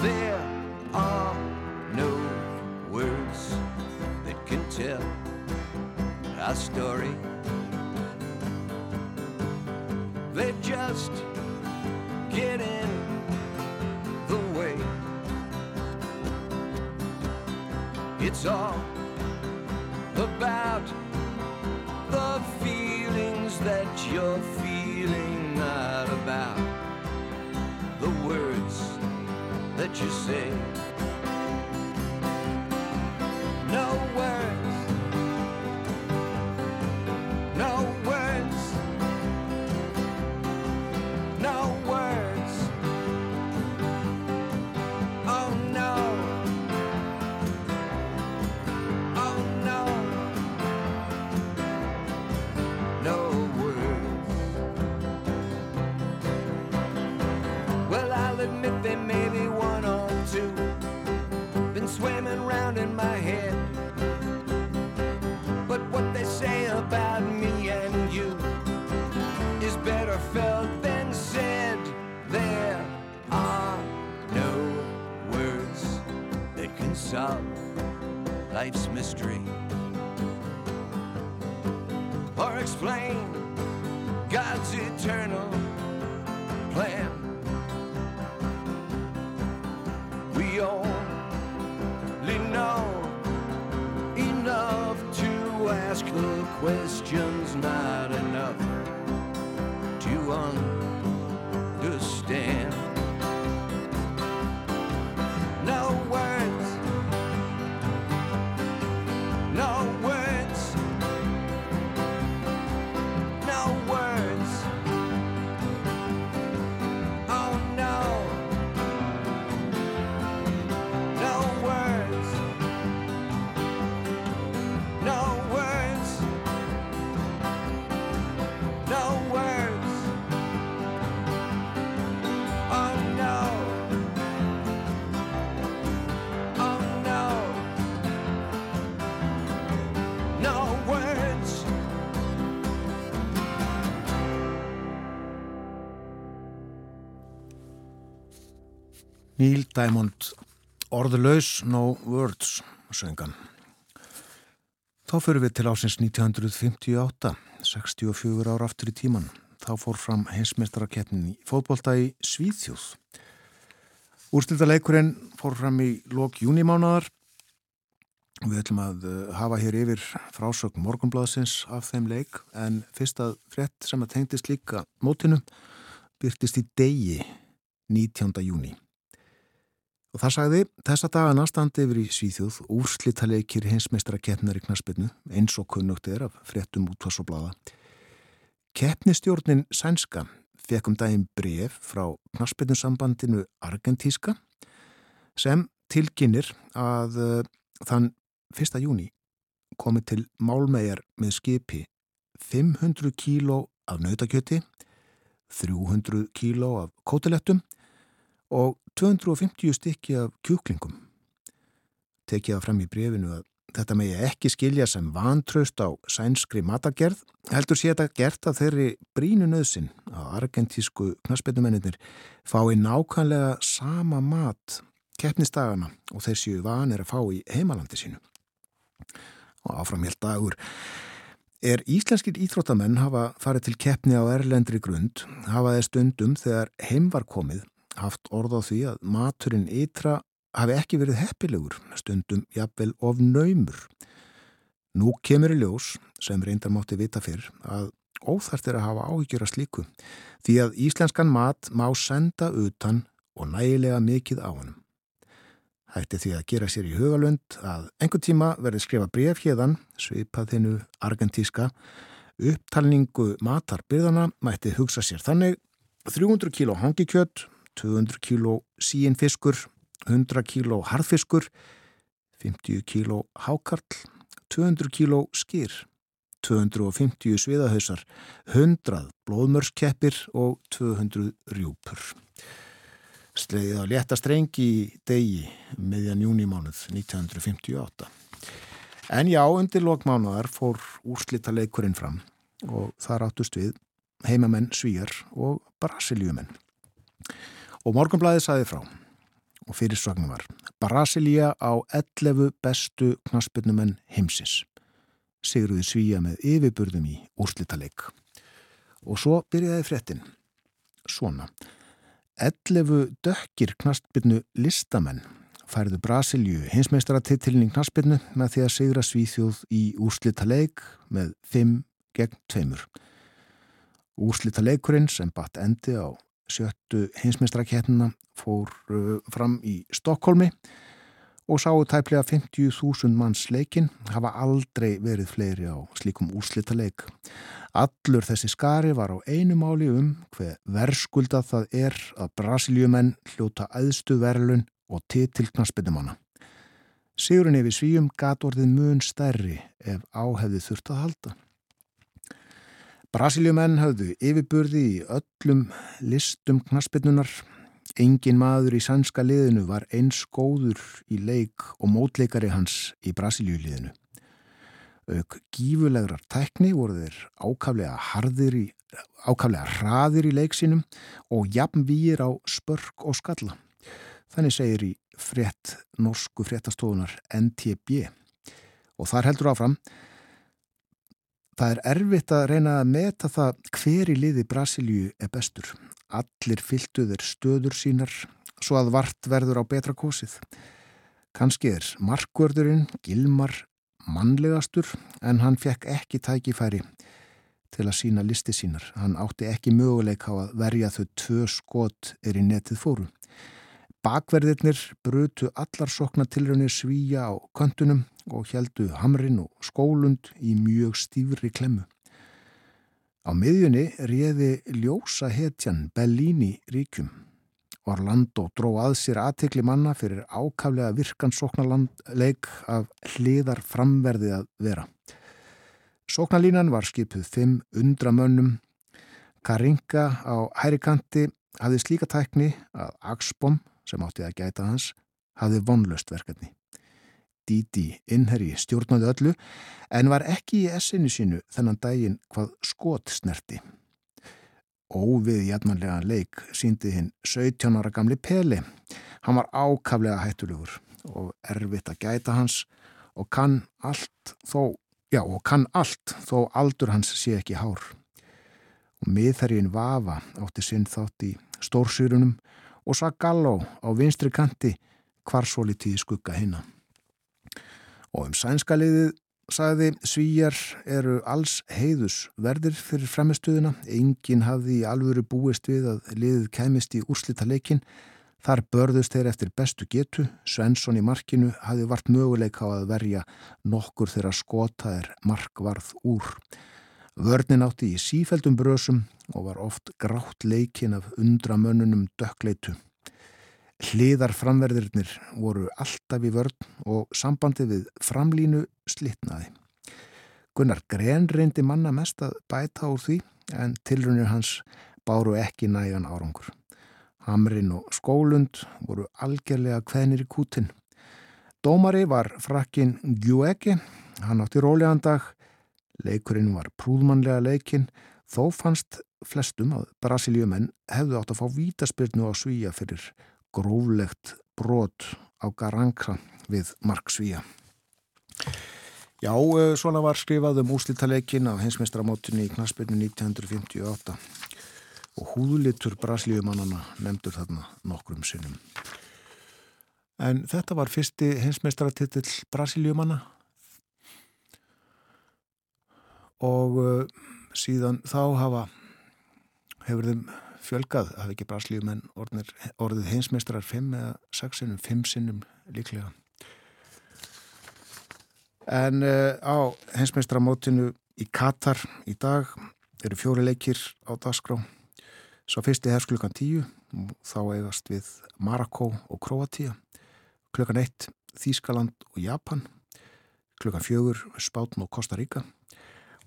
There are no words that can tell our story. They just get in the way. It's all about the feelings that you're feeling, not about the words you say. Neil Diamond Orðlaus, no words söngan Þá fyrir við til ásins 1958 64 ára aftur í tíman þá fór fram heimsmeistarakeppnin í fótbolta í Svíþjóð Úrstildaleikurinn fór fram í lok júnimánaðar Við ætlum að uh, hafa hér yfir frásögn morgunblaðsins af þeim leik en fyrsta frétt sem að tengdist líka mótinu byrtist í degi 19. júni. Og það sagði, þessa dagana standi yfir í Svíþjóð úrslitaleikir hinsmeistra keppnar í knaspinu eins og kunnugt er af fréttum útvars og blada. Keppnistjórnin Sænska fekk um daginn bref frá knaspinnusambandinu Argentíska sem tilkynir að uh, þann 1. júni komið til málmegar með skipi 500 kíló af nautakjöti, 300 kíló af kótilettum og 250 stykki af kjúklingum. Tekið það fram í brefinu að þetta megi ekki skilja sem vantraust á sænskri matagerð, heldur sé þetta gert að þeirri brínu nöðsin að argentísku knaspettumennir fái nákvæmlega sama mat keppnistagana og þeir séu vanir að fá í heimalandi sínu. Og áframhjalt dagur er íslenskir íþróttamenn hafa farið til keppni á erlendri grund, hafa þeir stundum þegar heim var komið haft orð á því að maturinn ytra hafi ekki verið heppilegur, stundum jafnvel of naumur. Nú kemur í ljós, sem reyndar mátti vita fyrr, að óþart er að hafa áhyggjur að slíku, því að íslenskan mat má senda utan og nægilega mikið á honum. Hætti því að gera sér í hugalund að einhver tíma verði skrifa bref hérðan, svipað þinnu argentíska, upptalningu matarbyrðana mætti hugsa sér þannig 300 kíló hangikjött, 200 kíló síinfiskur, 100 kíló harðfiskur, 50 kíló hákarl, 200 kíló skýr, 250 sviðahausar, 100 blóðmörskeppir og 200 rjúpur. Slegið á létta strengi í degi meðjan júnimánuð 1958. En já, undir lokmánuðar fór úrslita leikurinn fram og þar áttust við heimamenn svíjar og brasiljumenn. Og morgunblæði saði frá og fyrirsvagnum var Brasilia á 11 bestu knaspinnumenn heimsins. Sigruði svíja með yfirburðum í úrslitaleik. Og svo byrjaði fréttin. Svona. 11 dökkir knaspinnu listamenn færðu Brasilju hinsmeistaratitilning knaspinnu með því að sigra svíþjóð í úrslitaleik með 5 gegn 2. Úrslitaleikurinn sem batt endi á sjöttu hinsmeistarakettina fór uh, fram í Stokkólmi og sáu tæplega 50.000 manns leikin hafa aldrei verið fleiri á slíkum úrslitaleik. Allur þessi skari var á einu máli um hver verðskulda það er að brasiljumenn hljóta aðstu verðlun og titilknarsbyttumanna. Sigurinn yfir svíum gat orðið mun stærri ef áhefði þurft að halda. Brasiljumenn höfðu yfirburði í öllum listum knarsbyttunar Engin maður í sannska liðinu var eins góður í leik og mótleikari hans í Brasilíuliðinu. Auk gífulegrar tækni voru þeir ákaflega harðir í, ákaflega hraðir í leiksinum og jafnvíir á spörk og skalla. Þannig segir í frétt norsku fréttastofunar NTB og þar heldur áfram Það er erfitt að reyna að meta það hver í liði Brasilíu er bestur. Allir fylgtu þeir stöður sínar svo að vart verður á betra kosið. Kanski er markvörðurinn Gilmar mannlegastur en hann fekk ekki tækifæri til að sína listi sínar. Hann átti ekki möguleik á að verja þau tvö skot er í netið fóru. Bakverðirnir brutu allar sokna tilraunir svíja á köntunum og heldu hamrin og skólund í mjög stífri klemmu. Á miðjunni réði ljósa hetjan Bellini ríkjum. Orlando dró að sér aðtekli manna fyrir ákaflega virkan sóknarleik af hliðar framverði að vera. Sóknarlínan var skipuð fimm undramönnum. Karinka á hærikanti hafði slíka tækni að Axbom, sem átti að gæta hans, hafði vonlöst verkefni. Didi innherri stjórnaði öllu en var ekki í essinu sínu þennan daginn hvað skot snerti. Óvið jætmanlega leik síndi hinn 17 ára gamli Peli. Hann var ákaflega hættulegur og erfitt að gæta hans og kann allt þó, já kann allt þó aldur hans sé ekki hár. Og miðherrin Vafa átti sinn þátt í stórsýrunum og Sagalló á vinstri kanti hvar svo litið skugga hinna. Og um sænska liðið sagði svíjar eru alls heiðus verðir fyrir fremistuðuna. Engin hafði í alvöru búist við að liðið kæmist í úrslita leikin. Þar börðust þeir eftir bestu getu. Svensson í markinu hafði vart möguleika á að verja nokkur þeirra skota er markvarð úr. Vörnin átti í sífældum brösum og var oft grátt leikin af undramönnunum dökkleitu. Hliðar framverðirnir voru alltaf í vörn og sambandi við framlínu slitnaði. Gunnar Gren reyndi manna mest að bæta úr því en tilrunir hans báru ekki nægan árangur. Hamrin og skólund voru algjörlega kveðnir í kútin. Dómari var frakkin Gjueki, hann átti rólegandag, leikurinn var prúðmannlega leikinn, þó fannst flestum að Brasilíumenn hefðu átt að fá vítaspyrnu á svíja fyrir gróflegt brot á Garanka við Mark Svíja. Já, eh, svona var skrifað um úslítaleikin á hensmestramótunni í knaspinu 1958 og húðlitur braslíumannana nefndur þarna nokkrum sinnum. En þetta var fyrsti hinsmeistaratitill brasilíumanna og uh, síðan þá hafa hefur þeim fjölgað, hafi ekki brasilíumenn orðnir, orðið hinsmeistarar 5 eða 6 sinnum, 5 sinnum líklega. En uh, á hinsmeistaramótinu í Katar í dag eru fjóri leikir á dagskrá. Svo fyrsti hefst klukkan 10 og þá eigast við Marokko og Kroatia. Klukkan 1 Þískaland og Japan. Klukkan 4 Spátn og Kosta Ríka.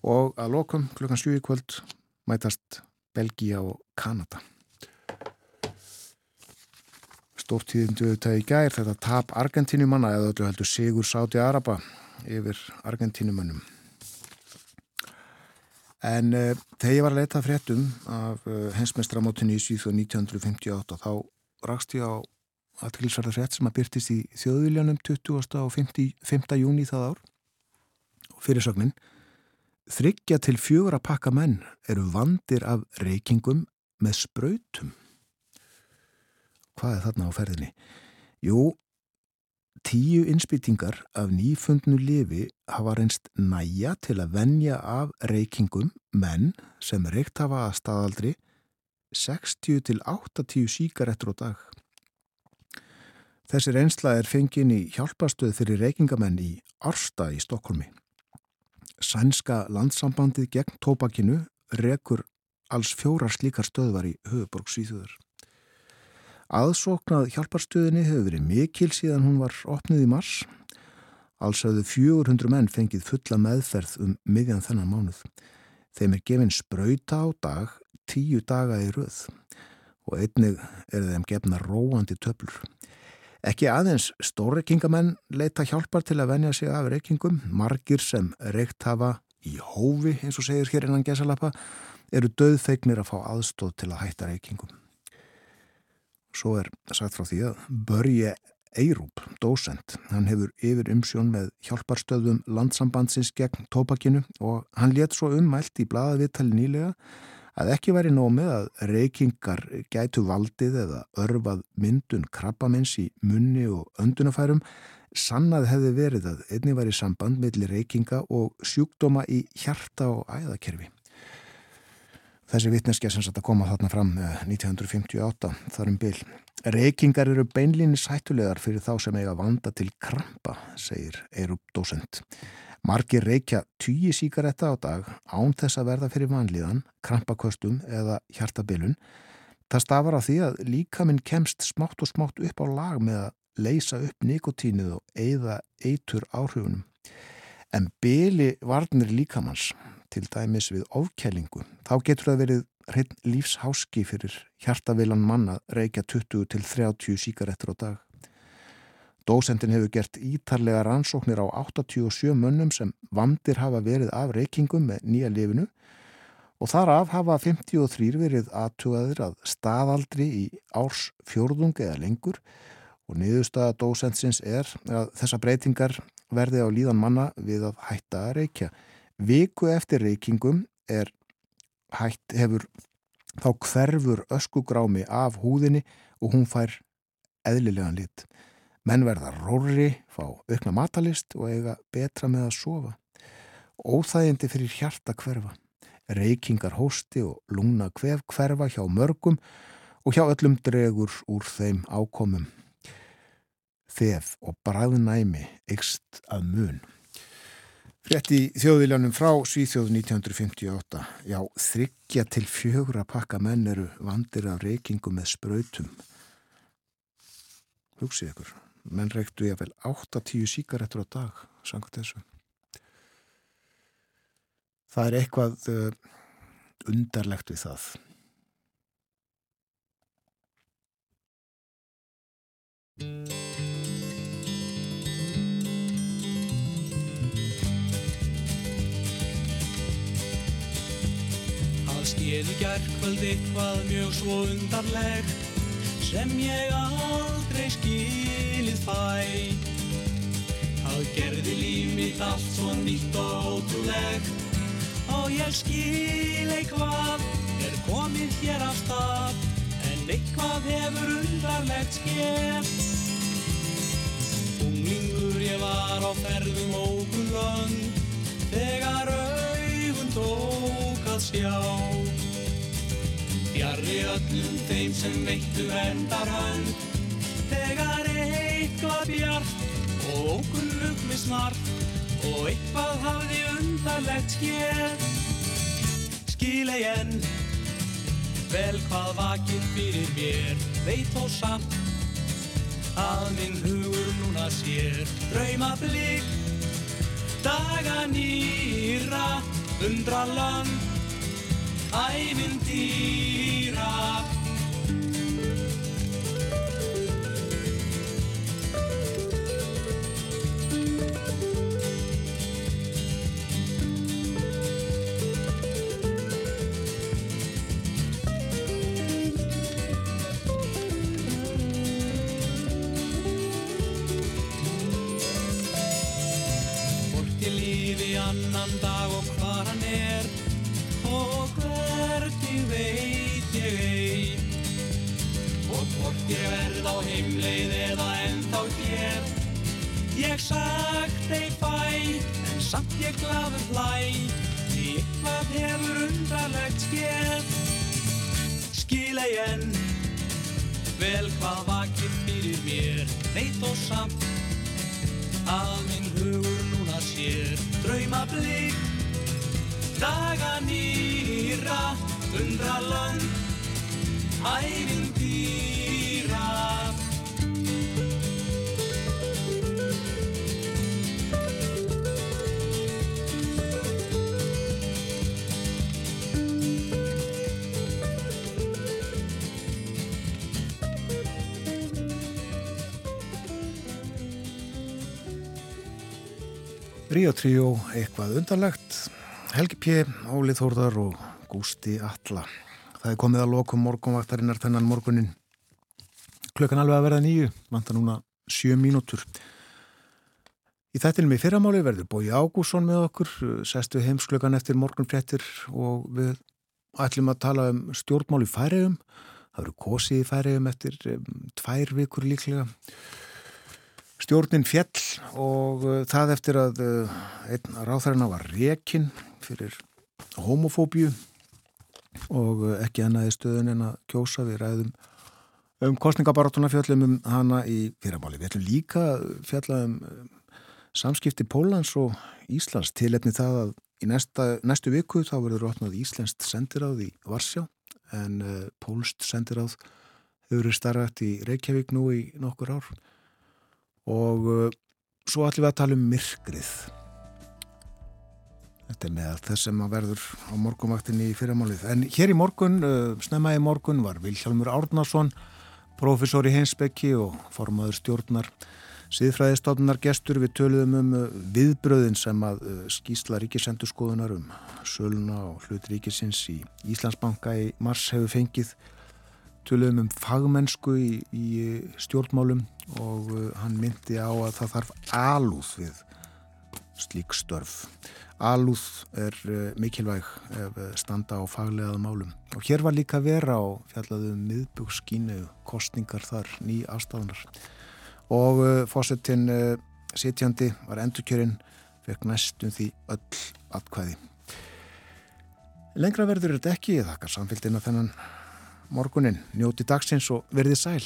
Og að lokum klukkan 7 í kvöld mætast Belgía og Kanada. Stórtíðindu þetta í gær þetta tap Argentínumanna eða öllu heldur Sigur Sáti Araba yfir Argentínumannum. En uh, þegar ég var að leita fréttum af uh, hensmestramótinni í Svíþjóð 1958 þá rakst ég á aðtilsverða frétt sem að byrtist í þjóðviljanum 20. og 50, 5. júni það ár og fyrirsögnin Þryggja til fjögur að pakka menn eru vandir af reykingum með spröytum. Hvað er þarna á ferðinni? Jú, tíu innspýtingar af nýfundnu lifi hafa reynst næja til að venja af reykingum menn sem reykt hafa að staðaldri 60 til 80 síkarettur á dag. Þessi reynsla er fengin í hjálpastöð fyrir reykingamenn í Arsta í Stokkólmi. Sænska landsambandið gegn tópakinu rekur alls fjórar slíkar stöðvar í höfuborg síðuður. Aðsóknað hjálparstöðinni hefur verið mikil síðan hún var opnið í mars. Alls hafðu 400 menn fengið fulla meðferð um miðjan þennan mánuð. Þeim er gefin spröyta á dag, tíu daga í röð og einnig er þeim gefna róandi töflur. Ekki aðeins stórreikingamenn leita hjálpar til að venja sig af reikingum. Margir sem reikt hafa í hófi, eins og segir hér innan gesalappa, eru döðfeignir að fá aðstóð til að hætta reikingum. Svo er sagt frá því að Börje Eirúp, dósent, hann hefur yfir umsjón með hjálparstöðum landsambandsins gegn tópakinu og hann let svo ummælt í bladavittali nýlega að ekki væri nóg með að reykingar gætu valdið eða örfað myndun krabbamins í munni og öndunafærum sannað hefði verið að einni væri samband millir reykinga og sjúkdóma í hjarta og æðakerfi. Þessi vittneskja sem satt að koma þarna fram 1958 þar um byl. Reykingar eru beinlínis hættulegar fyrir þá sem eiga vanda til krampa, segir Eirup dósent. Margir reykja tíu síkaretta á dag án þess að verða fyrir vanlíðan, krampaköstum eða hjartabilun. Það stafar af því að líkaminn kemst smátt og smátt upp á lag með að leysa upp nikotínuð og eigða eitur áhrifunum. En byli varnir líkamanns, til dæmis við ofkælingu, þá getur það verið hreinn lífsháski fyrir hjartavilan manna reykja 20 til 30 síkarettur á dag. Dósendin hefur gert ítarlega rannsóknir á 87 mönnum sem vandir hafa verið af reykingum með nýja lifinu og þar af hafa 53 verið aðtugaðir að staðaldri í árs fjórðung eða lengur og niðurstaða dósendsins er að þessa breytingar verði á líðan manna við að hætta að reykja. Viku eftir reykingum er hætt hefur þá hverfur öskugrámi af húðinni og hún fær eðlilegan lit. Menn verða róri, fá aukna matalist og eiga betra með að sofa. Óþægindi fyrir hjarta hverfa. Reykingar hósti og lungna kvef hverfa hjá mörgum og hjá öllum dregur úr þeim ákomum. Þef og bræðnæmi ykst að mun. Frétt í þjóðviljanum frá Svíþjóð 1958. Já, þryggja til fjögur að pakka menn eru vandir af reykingum með spröytum. Hugsið ykkur, menn reyktu ég vel 8-10 síkaretur á dag, sangat þessu. Það er eitthvað uh, undarlegt við það. Það skeði gærkvöld eitthvað mjög svo undarlegt sem ég aldrei skilið fæ. Það gerði líf mitt allt svo nýtt og ótrúlegt. Og ég skil eitthvað er komið hér af stað en eitthvað hefur undarlegt skeð. Unglingur ég var á ferðum ókun lönd þegar augun tók að sjá Fjarrri öllum þeim sem veittu vendar hönd Þegar eitthvað bjart og ókunnug með snart Og eitthvað hafði undarlegt skér Skil ei enn Vel hvað vakið fyrir mér Veit þó samt Að minn hugur núna sér. Drauma blik Daga nýra Undra land ævintýra ég sagt ei fæ en samt ég glaður hlæ því eitthvað hefur undarlegt skeð. Skil ei enn vel hvað vakir fyrir mér veit og samt að minn hugur núna sér. Drauma blik daga nýra undra land ævintýra Ríó Tríó, eitthvað undarlegt, Helgi P, Óli Þórðar og Gústi Alla. Það er komið að lokum morgunvaktarinnar þennan morgunin. Klukkan alveg að verða nýju, vantar núna sjö mínútur. Í þættinum í fyrramáli verður Bói Ágússon með okkur, sestu heimsklökan eftir morgunfréttir og við ætlum að tala um stjórnmál í færiðum. Það verður kosið í færiðum eftir um, tvær vikur líklega. Stjórnin fjell og uh, það eftir að uh, einn ráþærina var rekin fyrir homofóbíu og uh, ekki ennaði stöðun en að kjósa. Við ræðum um kostningabaratuna fjallum um hana í fyrramáli. Við ætlum líka að fjalla um samskipti Pólans og Íslands. Tilefni það að í næsta, næstu viku þá verður rótnað Íslenskt sendiráð í Varsjá en Pólst sendiráð hefur verið starfætt í Reykjavík nú í nokkur ár og uh, svo ætlum við að tala um myrkrið. Þetta er með þess sem að verður á morgunvaktinni í fyrramálið. En hér í morgun, uh, snemma í morgun var Vilhjálmur Árnason professor í Heinsbekki og formaður stjórnar síðfræðistofnar gestur. Við töluðum um uh, viðbröðin sem að uh, skýsla ríkisendurskoðunar um söluna og hlut ríkisins í Íslandsbanka í mars hefur fengið töluðum um fagmennsku í, í stjórnmálum og uh, hann myndi á að það þarf alúð við slík störf. Alúð er uh, mikilvæg ef uh, standa á faglegað málum. Og hér var líka vera á fjallaðum miðbúkskínu, kostningar þar, ný afstafnar. Og fósettin sitjandi var endurkjörinn, fekk næstum því öll atkvæði. Lengra verður þetta ekki, þakkar samfélgina þennan morgunin, njóti dagsins og verði sæl.